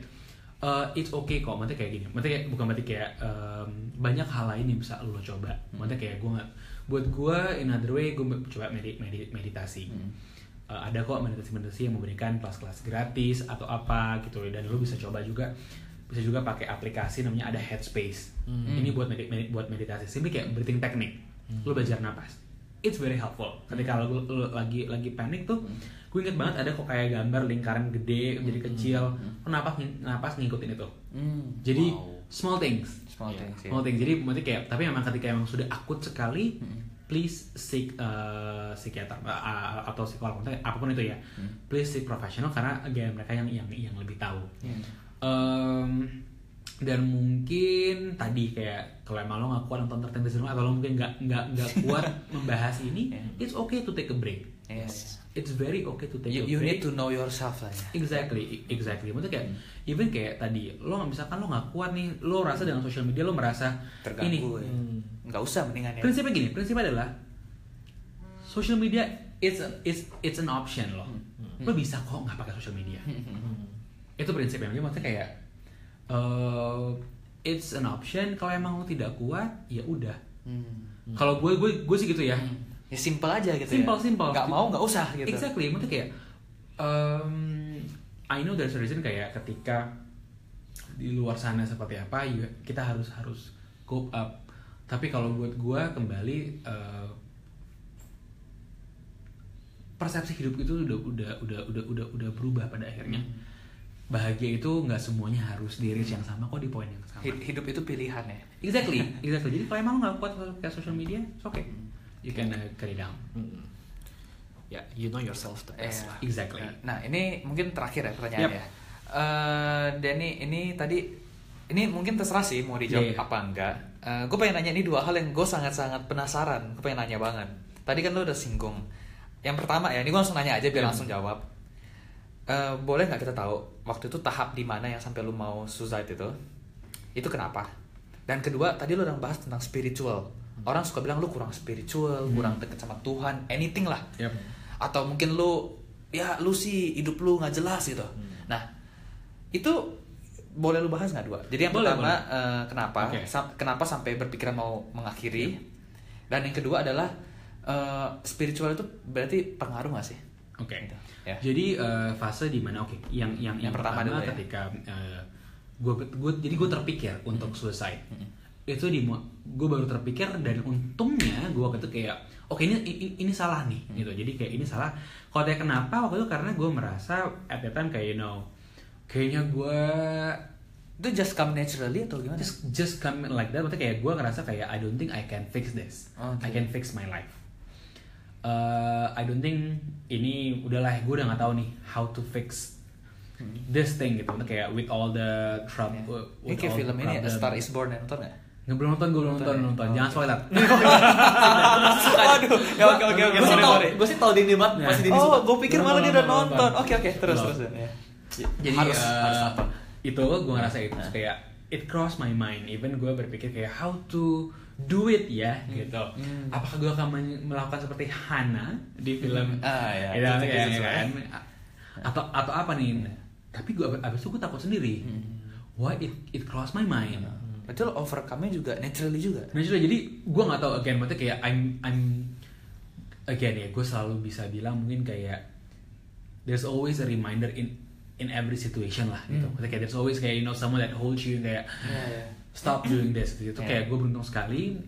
Eh, it's okay kok maksudnya kayak gini maksudnya kayak, bukan berarti kayak em, banyak hal lain yang bisa lo coba maksudnya kayak gue buat gue in other way gue coba medi- medi- meditasi Hmm. Eh, ada kok meditasi-meditasi yang memberikan kelas-kelas gratis atau apa gitu dan lo bisa coba juga bisa juga pakai aplikasi namanya ada Headspace. Hmm. ini buat medi- medi- buat meditasi. Simply kayak breathing technique. Lo belajar napas. It's very helpful. Ketika Hmm. lo, lo lagi lagi panik tuh gue inget banget ada kok kayak gambar lingkaran gede menjadi kecil. Lo napas ng- napas ngikutin itu? Hmm. jadi Wow. small things. Small Iya, things, ya. small things. Jadi berarti kayak tapi memang ketika emang sudah akut sekali Hmm. Please seek uh, psikiater uh, atau psikolog apa pun itu ya Hmm. please seek professional karena again mereka yang yang yang lebih tahu Hmm. Em, dan mungkin tadi kayak kalau emang lo nggak kuat nonton tertentu atau lo mungkin nggak nggak nggak kuat membahas ini Yeah. it's okay to take a break Iya, it's very okay to take You, a you break need to know yourself lah ya. Exactly, exactly. Maksudnya kayak even kayak tadi lo misalkan lo nggak kuat nih, lo rasa dengan sosial media lo merasa Terganggu ini. ya. Nggak usah mendingan ya. Prinsipnya gini, prinsipnya adalah social media it's a- it's it's an option lo. Lo bisa kok nggak pakai social media. Itu prinsipnya. Jadi maksudnya kayak eh, it's an option. Kalau emang lo tidak kuat, ya udah. Hmm. Kalau gue gue gue sih gitu ya. Ya simple aja gitu Simple, ya. simple. Nggak mau nggak usah gitu. Exactly, maksudnya kayak um, I know there's a reason kayak ketika di luar sana seperti apa, kita harus harus cope up. Tapi kalau buat gua kembali uh, persepsi hidup itu udah udah udah udah udah udah berubah pada akhirnya. Bahagia itu nggak semuanya harus di reach yang sama kok di poin yang sama. Hid- Hidup itu pilihan ya. Exactly, exactly. Jadi kalau emang lo nggak kuat pakai social media, it's okay. You can uh, cut it down. Hmm. Ya, you know yourself the best lah. Exactly. Nah ini mungkin terakhir ya pertanyaannya. Yep. Eh, Denny ini tadi ini mungkin terserah sih mau dijawab Iya, iya. apa enggak. gue pengen nanya ini dua hal yang gue sangat-sangat penasaran. Gue pengen nanya banget. Tadi kan lo udah singgung. Yang pertama ya, ini gue langsung nanya aja biar Iya. langsung jawab. Eh, boleh nggak kita tahu waktu itu tahap di mana yang sampai lu mau suicide itu? Itu kenapa? Dan kedua, tadi lu udah bahas tentang spiritual. Orang suka bilang lu kurang spiritual, kurang deket sama Tuhan, anything lah Yep. atau mungkin lu ya lu sih hidup lu nggak jelas gitu nah itu boleh lu bahas nggak dua jadi yang Boleh, pertama boleh. eh, kenapa Oke. sam- kenapa sampai berpikiran mau mengakhiri dan yang kedua adalah eh, spiritual itu berarti pengaruh nggak sih Oke. Gitu, ya. Jadi eh, fase di mana oke, yang yang Yang pertama dulu ya. ketika gue gue jadi gue terpikir untuk suicide. Itu di gue baru terpikir dan untungnya gue waktu itu kayak oke ini, ini ini salah nih gitu. Jadi kayak ini salah. Kalau tanya kenapa waktu itu karena gue merasa at that time kayak you know kayaknya gue itu just come naturally atau gimana? just just come like that. Maksudnya kayak gue ngerasa kayak I don't think I can fix this. Oke. I can fix my life. Uh, I don't think ini udahlah gue udah nggak tahu nih how to fix this thing gitu. Maksudnya kayak with all the trouble ini kayak film ini A Star Is Born ya nonton nggak nggak belum nonton gue belum nonton Nonton ya? nonton Oh. jangan spoiler Waduh, ya oke oke oke. Gue sih tau, gue sih tau Dini banget Ya. pasti Dini Oh, gue pikir malah dia udah nonton, belum nonton. nonton. Oke oke, terus terus. ya. jadi Harus- uh, harus apa? itu gue ngerasa itu Nah. kayak it cross my mind even gue berpikir kayak how to do it ya gitu Hmm. apakah gue akan melakukan seperti Hana di film Ah, ya. Gitu, Itu- itu kan? atau atau apa nih tapi gue abis itu gue takut sendiri Hmm. why it it crossed my mind Berarti lo overcome-nya juga naturally juga. Naturally, jadi gue nggak tahu again maksudnya kayak I'm I'm again ya gue selalu bisa bilang mungkin kayak there's always a reminder in in every situation lah gitu. Maksudnya kayak there's always kayak you know someone that holds you kayak Iya, iya. stop doing this gitu. Itu Iya. kayak gue beruntung sekali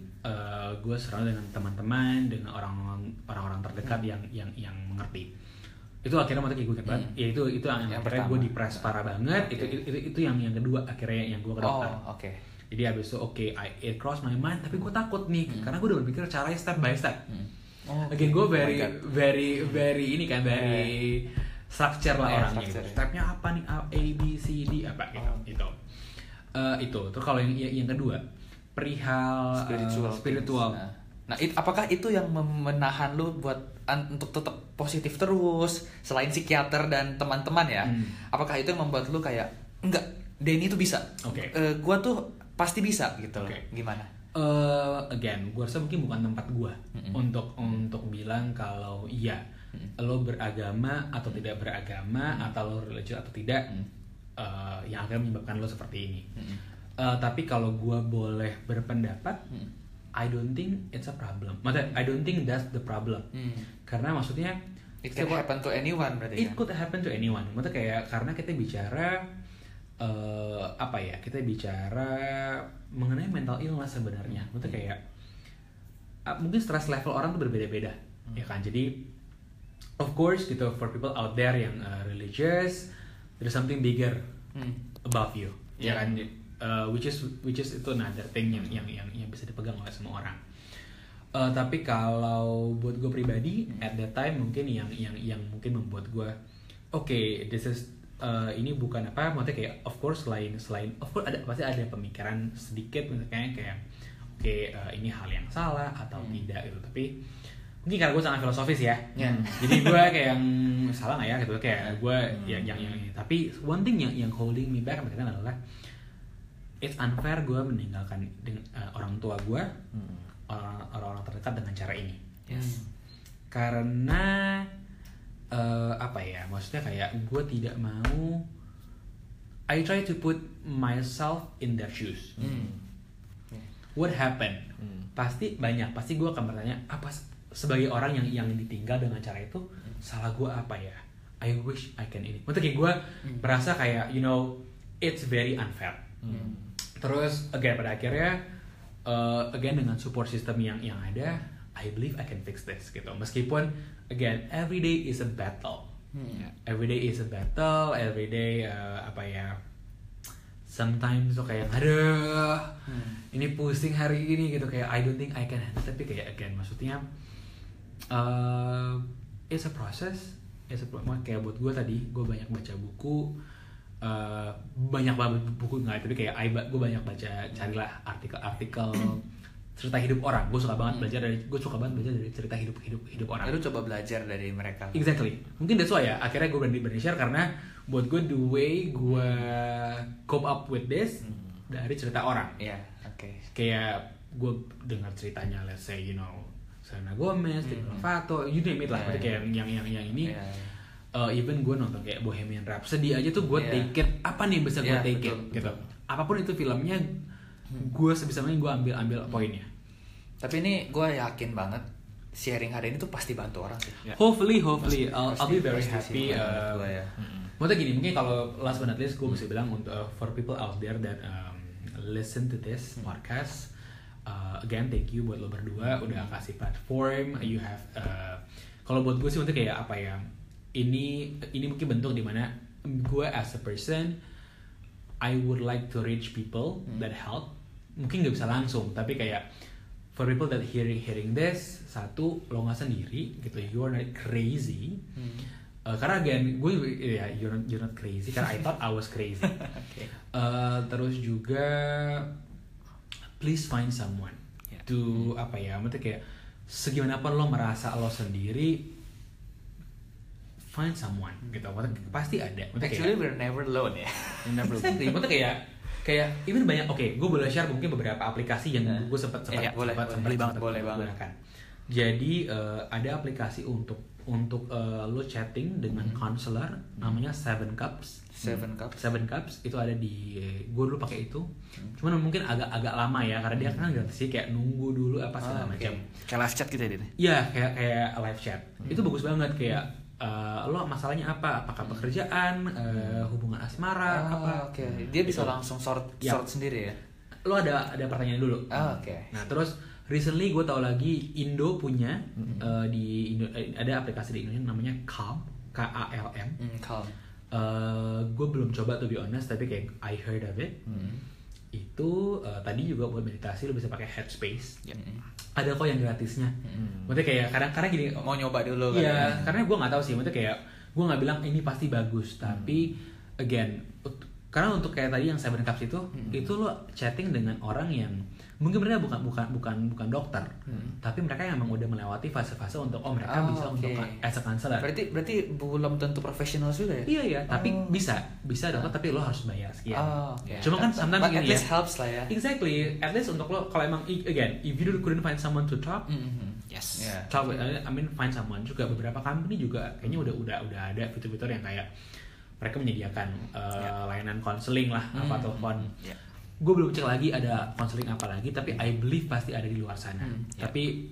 gue surround dengan teman-teman dengan orang-orang orang-orang terdekat yang yang yang mengerti. Itu akhirnya maksudnya kayak gue banget. Hmm. Ya itu itu yang, Yang akhirnya gue depres parah banget. Oke. Itu, itu itu yang yang kedua akhirnya yang gue ke dokter. Oh, oke. Jadi abis itu oke, I- it cross my mind, tapi gue takut nih, karena gue udah berpikir caranya step by step. Hmm. Oh, Again gue oh very, God. very, very ini kan, very structure lah Iya, orangnya. structure, Gitu. ya. Stepnya apa nih? A, A, B, C, D apa gitu. Oh. Itu. Eh, itu. Terus kalau yang yang kedua, perihal eh, spiritual. spiritual. Nah, nah, it- apakah itu yang menahan lu buat an- untuk tetap positif terus selain psikiater dan teman-teman ya? Hmm. Apakah itu yang membuat lu kayak enggak, Denny itu bisa. Oke. Eh, gua tuh pasti bisa gitu loh. Oke. Gimana? eh again, gue rasa mungkin bukan tempat gue Mm-mm. untuk untuk bilang kalau iya lo beragama atau tidak beragama atau lo religius atau tidak Mm. eh, yang akan menyebabkan lo seperti ini. Mm-mm. Eh, tapi kalau gue boleh berpendapat, Mm. I don't think it's a problem. Maksudnya, I don't think that's the problem. Hmm. Karena maksudnya It can setiap- happen to anyone berarti It kan? could happen to anyone. Maksudnya kayak karena kita bicara eh apa ya? Kita bicara mengenai mental illness sebenarnya. Maksudnya kayak ah, mungkin stress level orang tuh berbeda-beda, ya kan? Jadi of course gitu for people out there yang uh, religious, there's something bigger Hmm. above you, ya Yeah. kan? Uh, which is which is itu another thing yang yang yang, yang bisa dipegang oleh semua orang. Uh, tapi kalau buat gue pribadi at that time mungkin yang yang yang mungkin membuat gue oke this is uh, ini bukan apa maksudnya kayak of course selain selain of course ada pasti ada pemikiran sedikit misalnya kayak oke uh, ini hal yang salah atau Hmm. tidak gitu tapi mungkin karena gue sangat filosofis ya Ya. jadi gue kayak yang salah nggak ya gitu kayak gue Hmm. yang yang yang ini tapi one thing yang yang holding me back sekarang adalah it's unfair gue meninggalkan dengan, uh, orang tua gue Hmm. orang- orang-orang terdekat dengan cara ini Yes. karena eh, apa ya maksudnya kayak gue tidak mau I try to put myself in their shoes. Hmm. what happened? Hmm. pasti banyak pasti gue akan bertanya apa se- sebagai orang yang yang ditinggal dengan cara itu salah gue apa ya? I wish I can ini. Maksudnya kayak gue merasa kayak you know it's very unfair. Hmm. terus again pada akhirnya uh, again dengan support system yang yang ada I believe I can fix this gitu. Meskipun again every day is a battle. Hmm. every day is a battle every day uh, apa ya sometimes tuh kayak aduh Hmm. ini pusing hari ini gitu. Kayak I don't think I can handle tapi kayak again maksudnya uh, it's a process. It's a pro- kayak buat gue tadi gue banyak baca buku uh, banyak banget buku nggak tapi kayak gue banyak baca carilah artikel-artikel cerita hidup orang gue suka banget belajar dari gue suka banget belajar dari cerita hidup hidup hidup orang Lu coba belajar dari mereka. Exactly. Mungkin that's why ya. Akhirnya gue berani berani share karena buat gue the way gue cope up with this Hmm. dari cerita orang. Iya, oke. Kayak gue dengar ceritanya, let's say you know Selena Gomez, Demi Lovato, you name it lah. Hmm. Iya, kayak yang yang yang ini. Iya, iya. uh, even gue nonton kayak Bohemian Rhapsody aja tuh gue Iya. take it apa nih bisa gue Iya, take betul, it gitu. betul. Apa pun itu filmnya, gue sebisa mungkin gue ambil ambil poinnya. Tapi ini gue yakin banget sharing hari ini tuh pasti bantu orang sih. Ya. Hopefully, hopefully, I'll, I'll be Pasti- very pasti happy. sih, uh, gua ya. Maksudnya gini, mungkin kalau last but not least gue bisa bilang untuk uh, for people out there that um, listen to this podcast, uh, again thank you buat lo berdua udah kasih platform. You have, uh, kalau buat gue sih untuk kayak apa ya? Ini ini mungkin bentuk di mana gue as a person, I would like to reach people that help. Mungkin nggak bisa langsung, tapi kayak for people that hearing hearing this, satu lo nggak sendiri gitu, you are not crazy. Uh, karena again gue ya you're not, you're not crazy karena I thought I was crazy. Oke. Uh, terus juga please find someone Ya. to apa ya, maksudnya kayak segimanapun lo merasa lo sendiri find someone gitu, maksudnya pasti ada. Maksudnya kayak- Actually we're never alone ya. Never exactly. Maksudnya kayak kayak even banyak oke gue boleh share mungkin beberapa aplikasi yang Nah. gue sempat sempat Iya, boleh, sempat boleh. sempat, sempat Boleh banget. gunakan. Jadi eh, ada aplikasi untuk untuk eh, lo chatting dengan counselor namanya Seven Cups. Seven Cups. Seven Cups itu ada di gue dulu pakai itu. Cuman mungkin agak agak lama ya karena dia kan gratis sih kayak nunggu dulu apa segala Ah, macam. Kayak live chat gitu ya? Iya kayak kayak live chat. Itu bagus banget kayak eh, lo masalahnya apa? Apakah pekerjaan, eh, hubungan asmara, Ah, apa? oke. Dia bisa langsung sort Ya. sort sendiri ya. Lo ada ada pertanyaan dulu. Ah, oke. Nah terus recently gue tau lagi Indo punya eh, di Indo, ada aplikasi di Indonesia namanya Calm K A L M. Hmm, calm. gue belum coba to be honest tapi kayak I heard of it. Hmm. Itu eh, tadi juga buat meditasi lo bisa pakai Headspace. Ya. Ada kok yang gratisnya. Hmm. Maksudnya kayak kadang-kadang gini. Mau nyoba dulu kan? Iya, karena gue nggak tahu sih. Maksudnya kayak gue nggak bilang ini pasti bagus, tapi again, ut- karena untuk kayak tadi yang Seven Cups itu, itu lo chatting dengan orang yang mungkin mereka bukan bukan bukan bukan dokter, tapi mereka yang emang udah melewati fase-fase untuk oh mereka Oh, bisa oke. untuk as a counselor. Berarti berarti belum tentu profesional juga ya? Iya iya, tapi Oh. bisa bisa dokter tapi lo harus bayar sekian. Oh, oke. Cuma kan sometimes But at ya. least helps lah ya. Exactly, at least untuk lo kalau emang again, if you couldn't find someone to talk, Mhm. Yes. Iya. talk with, I mean find someone juga beberapa company juga kayaknya udah udah udah ada fitur-fitur yang kayak mereka menyediakan uh, layanan konseling lah apa Hmm. telepon. Ya. Gue belum cek lagi ada konseling apa lagi tapi I believe pasti ada di luar sana. Hmm, ya. Tapi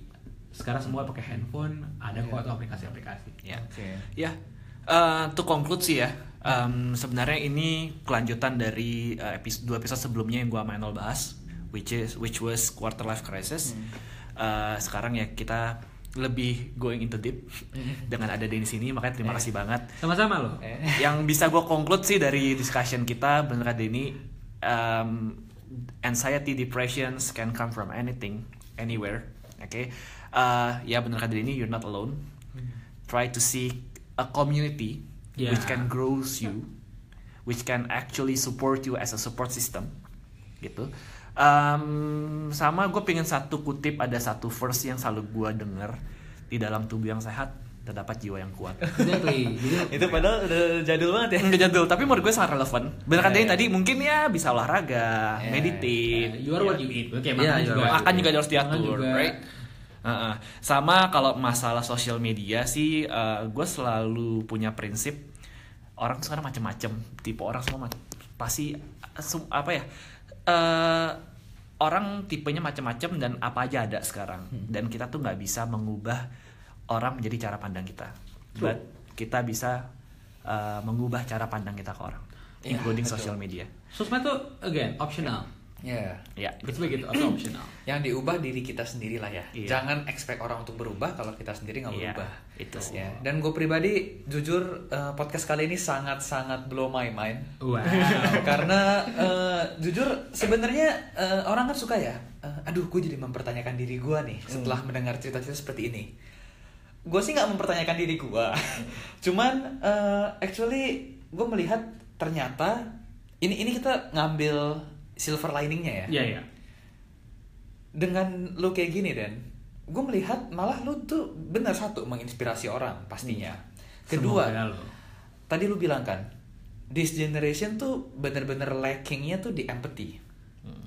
sekarang semua pakai handphone ada kok Ya. tuh aplikasi-aplikasi. Ya. Oke. Ya, eh untuk konklusi ya, em, sebenarnya ini kelanjutan dari eh, episode dua episode sebelumnya yang gua Manuel bahas, which is which was quarter life crisis. Eh, sekarang ya kita lebih going into deep dengan ada di sini, makanya terima Eh. kasih banget. Sama-sama loh. Eh. Yang bisa gue conclude sih dari discussion kita bener ini um, anxiety, depressions can come from anything, anywhere. Oke, Uh, ya bener kata ini you're not alone. Try to seek a community Yeah. which can grows you, which can actually support you as a support system, gitu. Um, sama gue pengen satu kutip ada satu verse yang selalu gue denger di dalam tubuh yang sehat terdapat jiwa yang kuat. Exactly. Itu padahal udah jadul banget ya. Enggak jadul, tapi menurut gue sangat relevan. Bener kan Iya, Denny iya. tadi mungkin ya bisa olahraga, Iya, meditate. you are what you eat. Oke, Iya, makan are juga. you Makan juga harus diatur, juga. right? Heeh. Sama kalau masalah sosial media sih, eh, gue selalu punya prinsip orang sekarang macem-macem, tipe orang semua pasti apa ya? eh, orang tipenya macam-macam dan apa aja ada sekarang dan kita tuh nggak bisa mengubah orang menjadi cara pandang kita, True. but kita bisa eh, mengubah cara pandang kita ke orang, Iya, including betul. sosial media. Sosmed tuh again optional. Iya. Ya, It's begitu, atau optional. Yang diubah diri kita sendiri lah ya. Iya. Jangan expect orang untuk berubah kalau kita sendiri nggak Iya, berubah. itu sih. Ya. Dan gue pribadi jujur eh, podcast kali ini sangat-sangat blow my mind. Wow. Karena eh, jujur sebenarnya eh, orang kan suka ya. eh, aduh, gue jadi mempertanyakan diri gue nih setelah mendengar cerita-cerita seperti ini. Gue sih nggak mempertanyakan diri gue. Cuman eh, actually gue melihat ternyata ini ini kita ngambil silver liningnya ya Iya, iya. dengan lu kayak gini dan gue melihat malah lu tuh benar satu menginspirasi orang pastinya kedua Semoga lo. tadi lu bilang kan this generation tuh bener-bener lackingnya tuh di empathy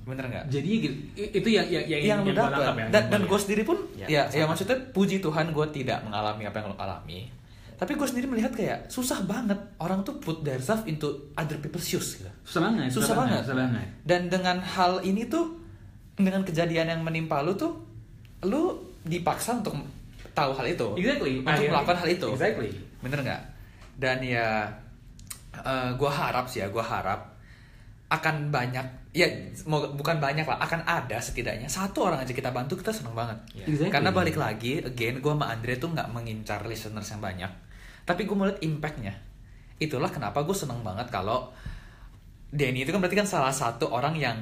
bener nggak Jadi gitu, itu yang yang yang, yang lu gua dapat tangkap ya, dan yang dan gua gue sendiri pun Ya, ya ya, maksudnya puji Tuhan gue tidak mengalami apa yang lo alami tapi gue sendiri melihat kayak susah banget orang tuh put themselves into other people's shoes gitu susah banget, susah banget. susah banget. Dan dengan hal ini tuh, dengan kejadian yang menimpa lu tuh, lu dipaksa untuk tahu hal itu, Exactly. untuk Akhirnya- melakukan hal itu. Exactly. Bener nggak? Dan ya, eh, gua harap sih ya, gua harap akan banyak, ya semoga bukan banyak lah, akan ada setidaknya satu orang aja kita bantu kita seneng banget. Exactly. Karena balik lagi, again, gua sama Andre tuh nggak mengincar listeners yang banyak, tapi gue melihat impactnya. Itulah kenapa gue seneng banget kalau Denny itu kan berarti kan salah satu orang yang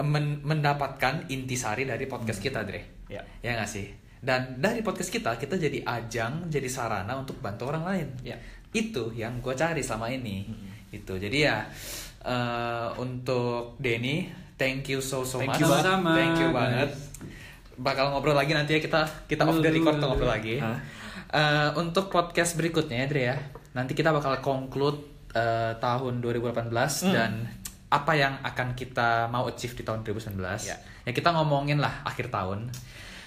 men- mendapatkan intisari dari podcast kita, Dre. Ya. Ya nggak sih? Dan dari podcast kita, kita jadi ajang, jadi sarana untuk bantu orang lain. Ya. Itu yang gue cari selama ini. Itu. Jadi ya eh, untuk Denny, thank you so so Thank much. you Thank you banget. Bakal ngobrol lagi nanti ya kita kita off the record kita ngobrol lagi. Hah? Eh, untuk podcast berikutnya, Dre ya. Nanti kita bakal conclude eh, tahun 2018 dan apa yang akan kita mau achieve di tahun 2019. Ya. Ya kita ngomongin lah akhir tahun.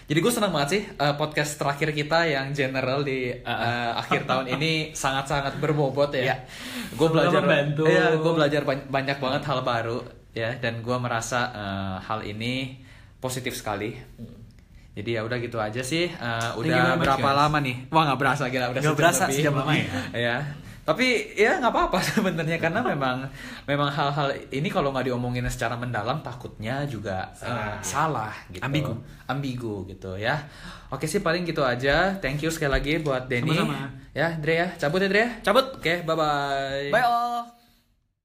Jadi gue senang banget sih eh, podcast terakhir kita yang general di eh, akhir tahun ini sangat-sangat berbobot ya. Iya. Gue belajar. Iya, gue belajar ban- banyak banget hal baru ya, dan gue merasa eh, hal ini positif sekali. Jadi ya udah gitu aja sih. You udah berapa guys. lama nih? Wah nggak berasa gila udah sejam berasa, lebih. sejam Lama lebih. ya? Tapi ya nggak apa-apa sebenarnya karena memang memang hal-hal ini kalau nggak diomongin secara mendalam takutnya juga salah, salah gitu Ambigu. ambigu gitu ya oke sih paling gitu aja thank you sekali lagi buat Denny Sama-sama. ya Dre ya cabut ya Dre ya? Cabut. oke bye bye Bye all.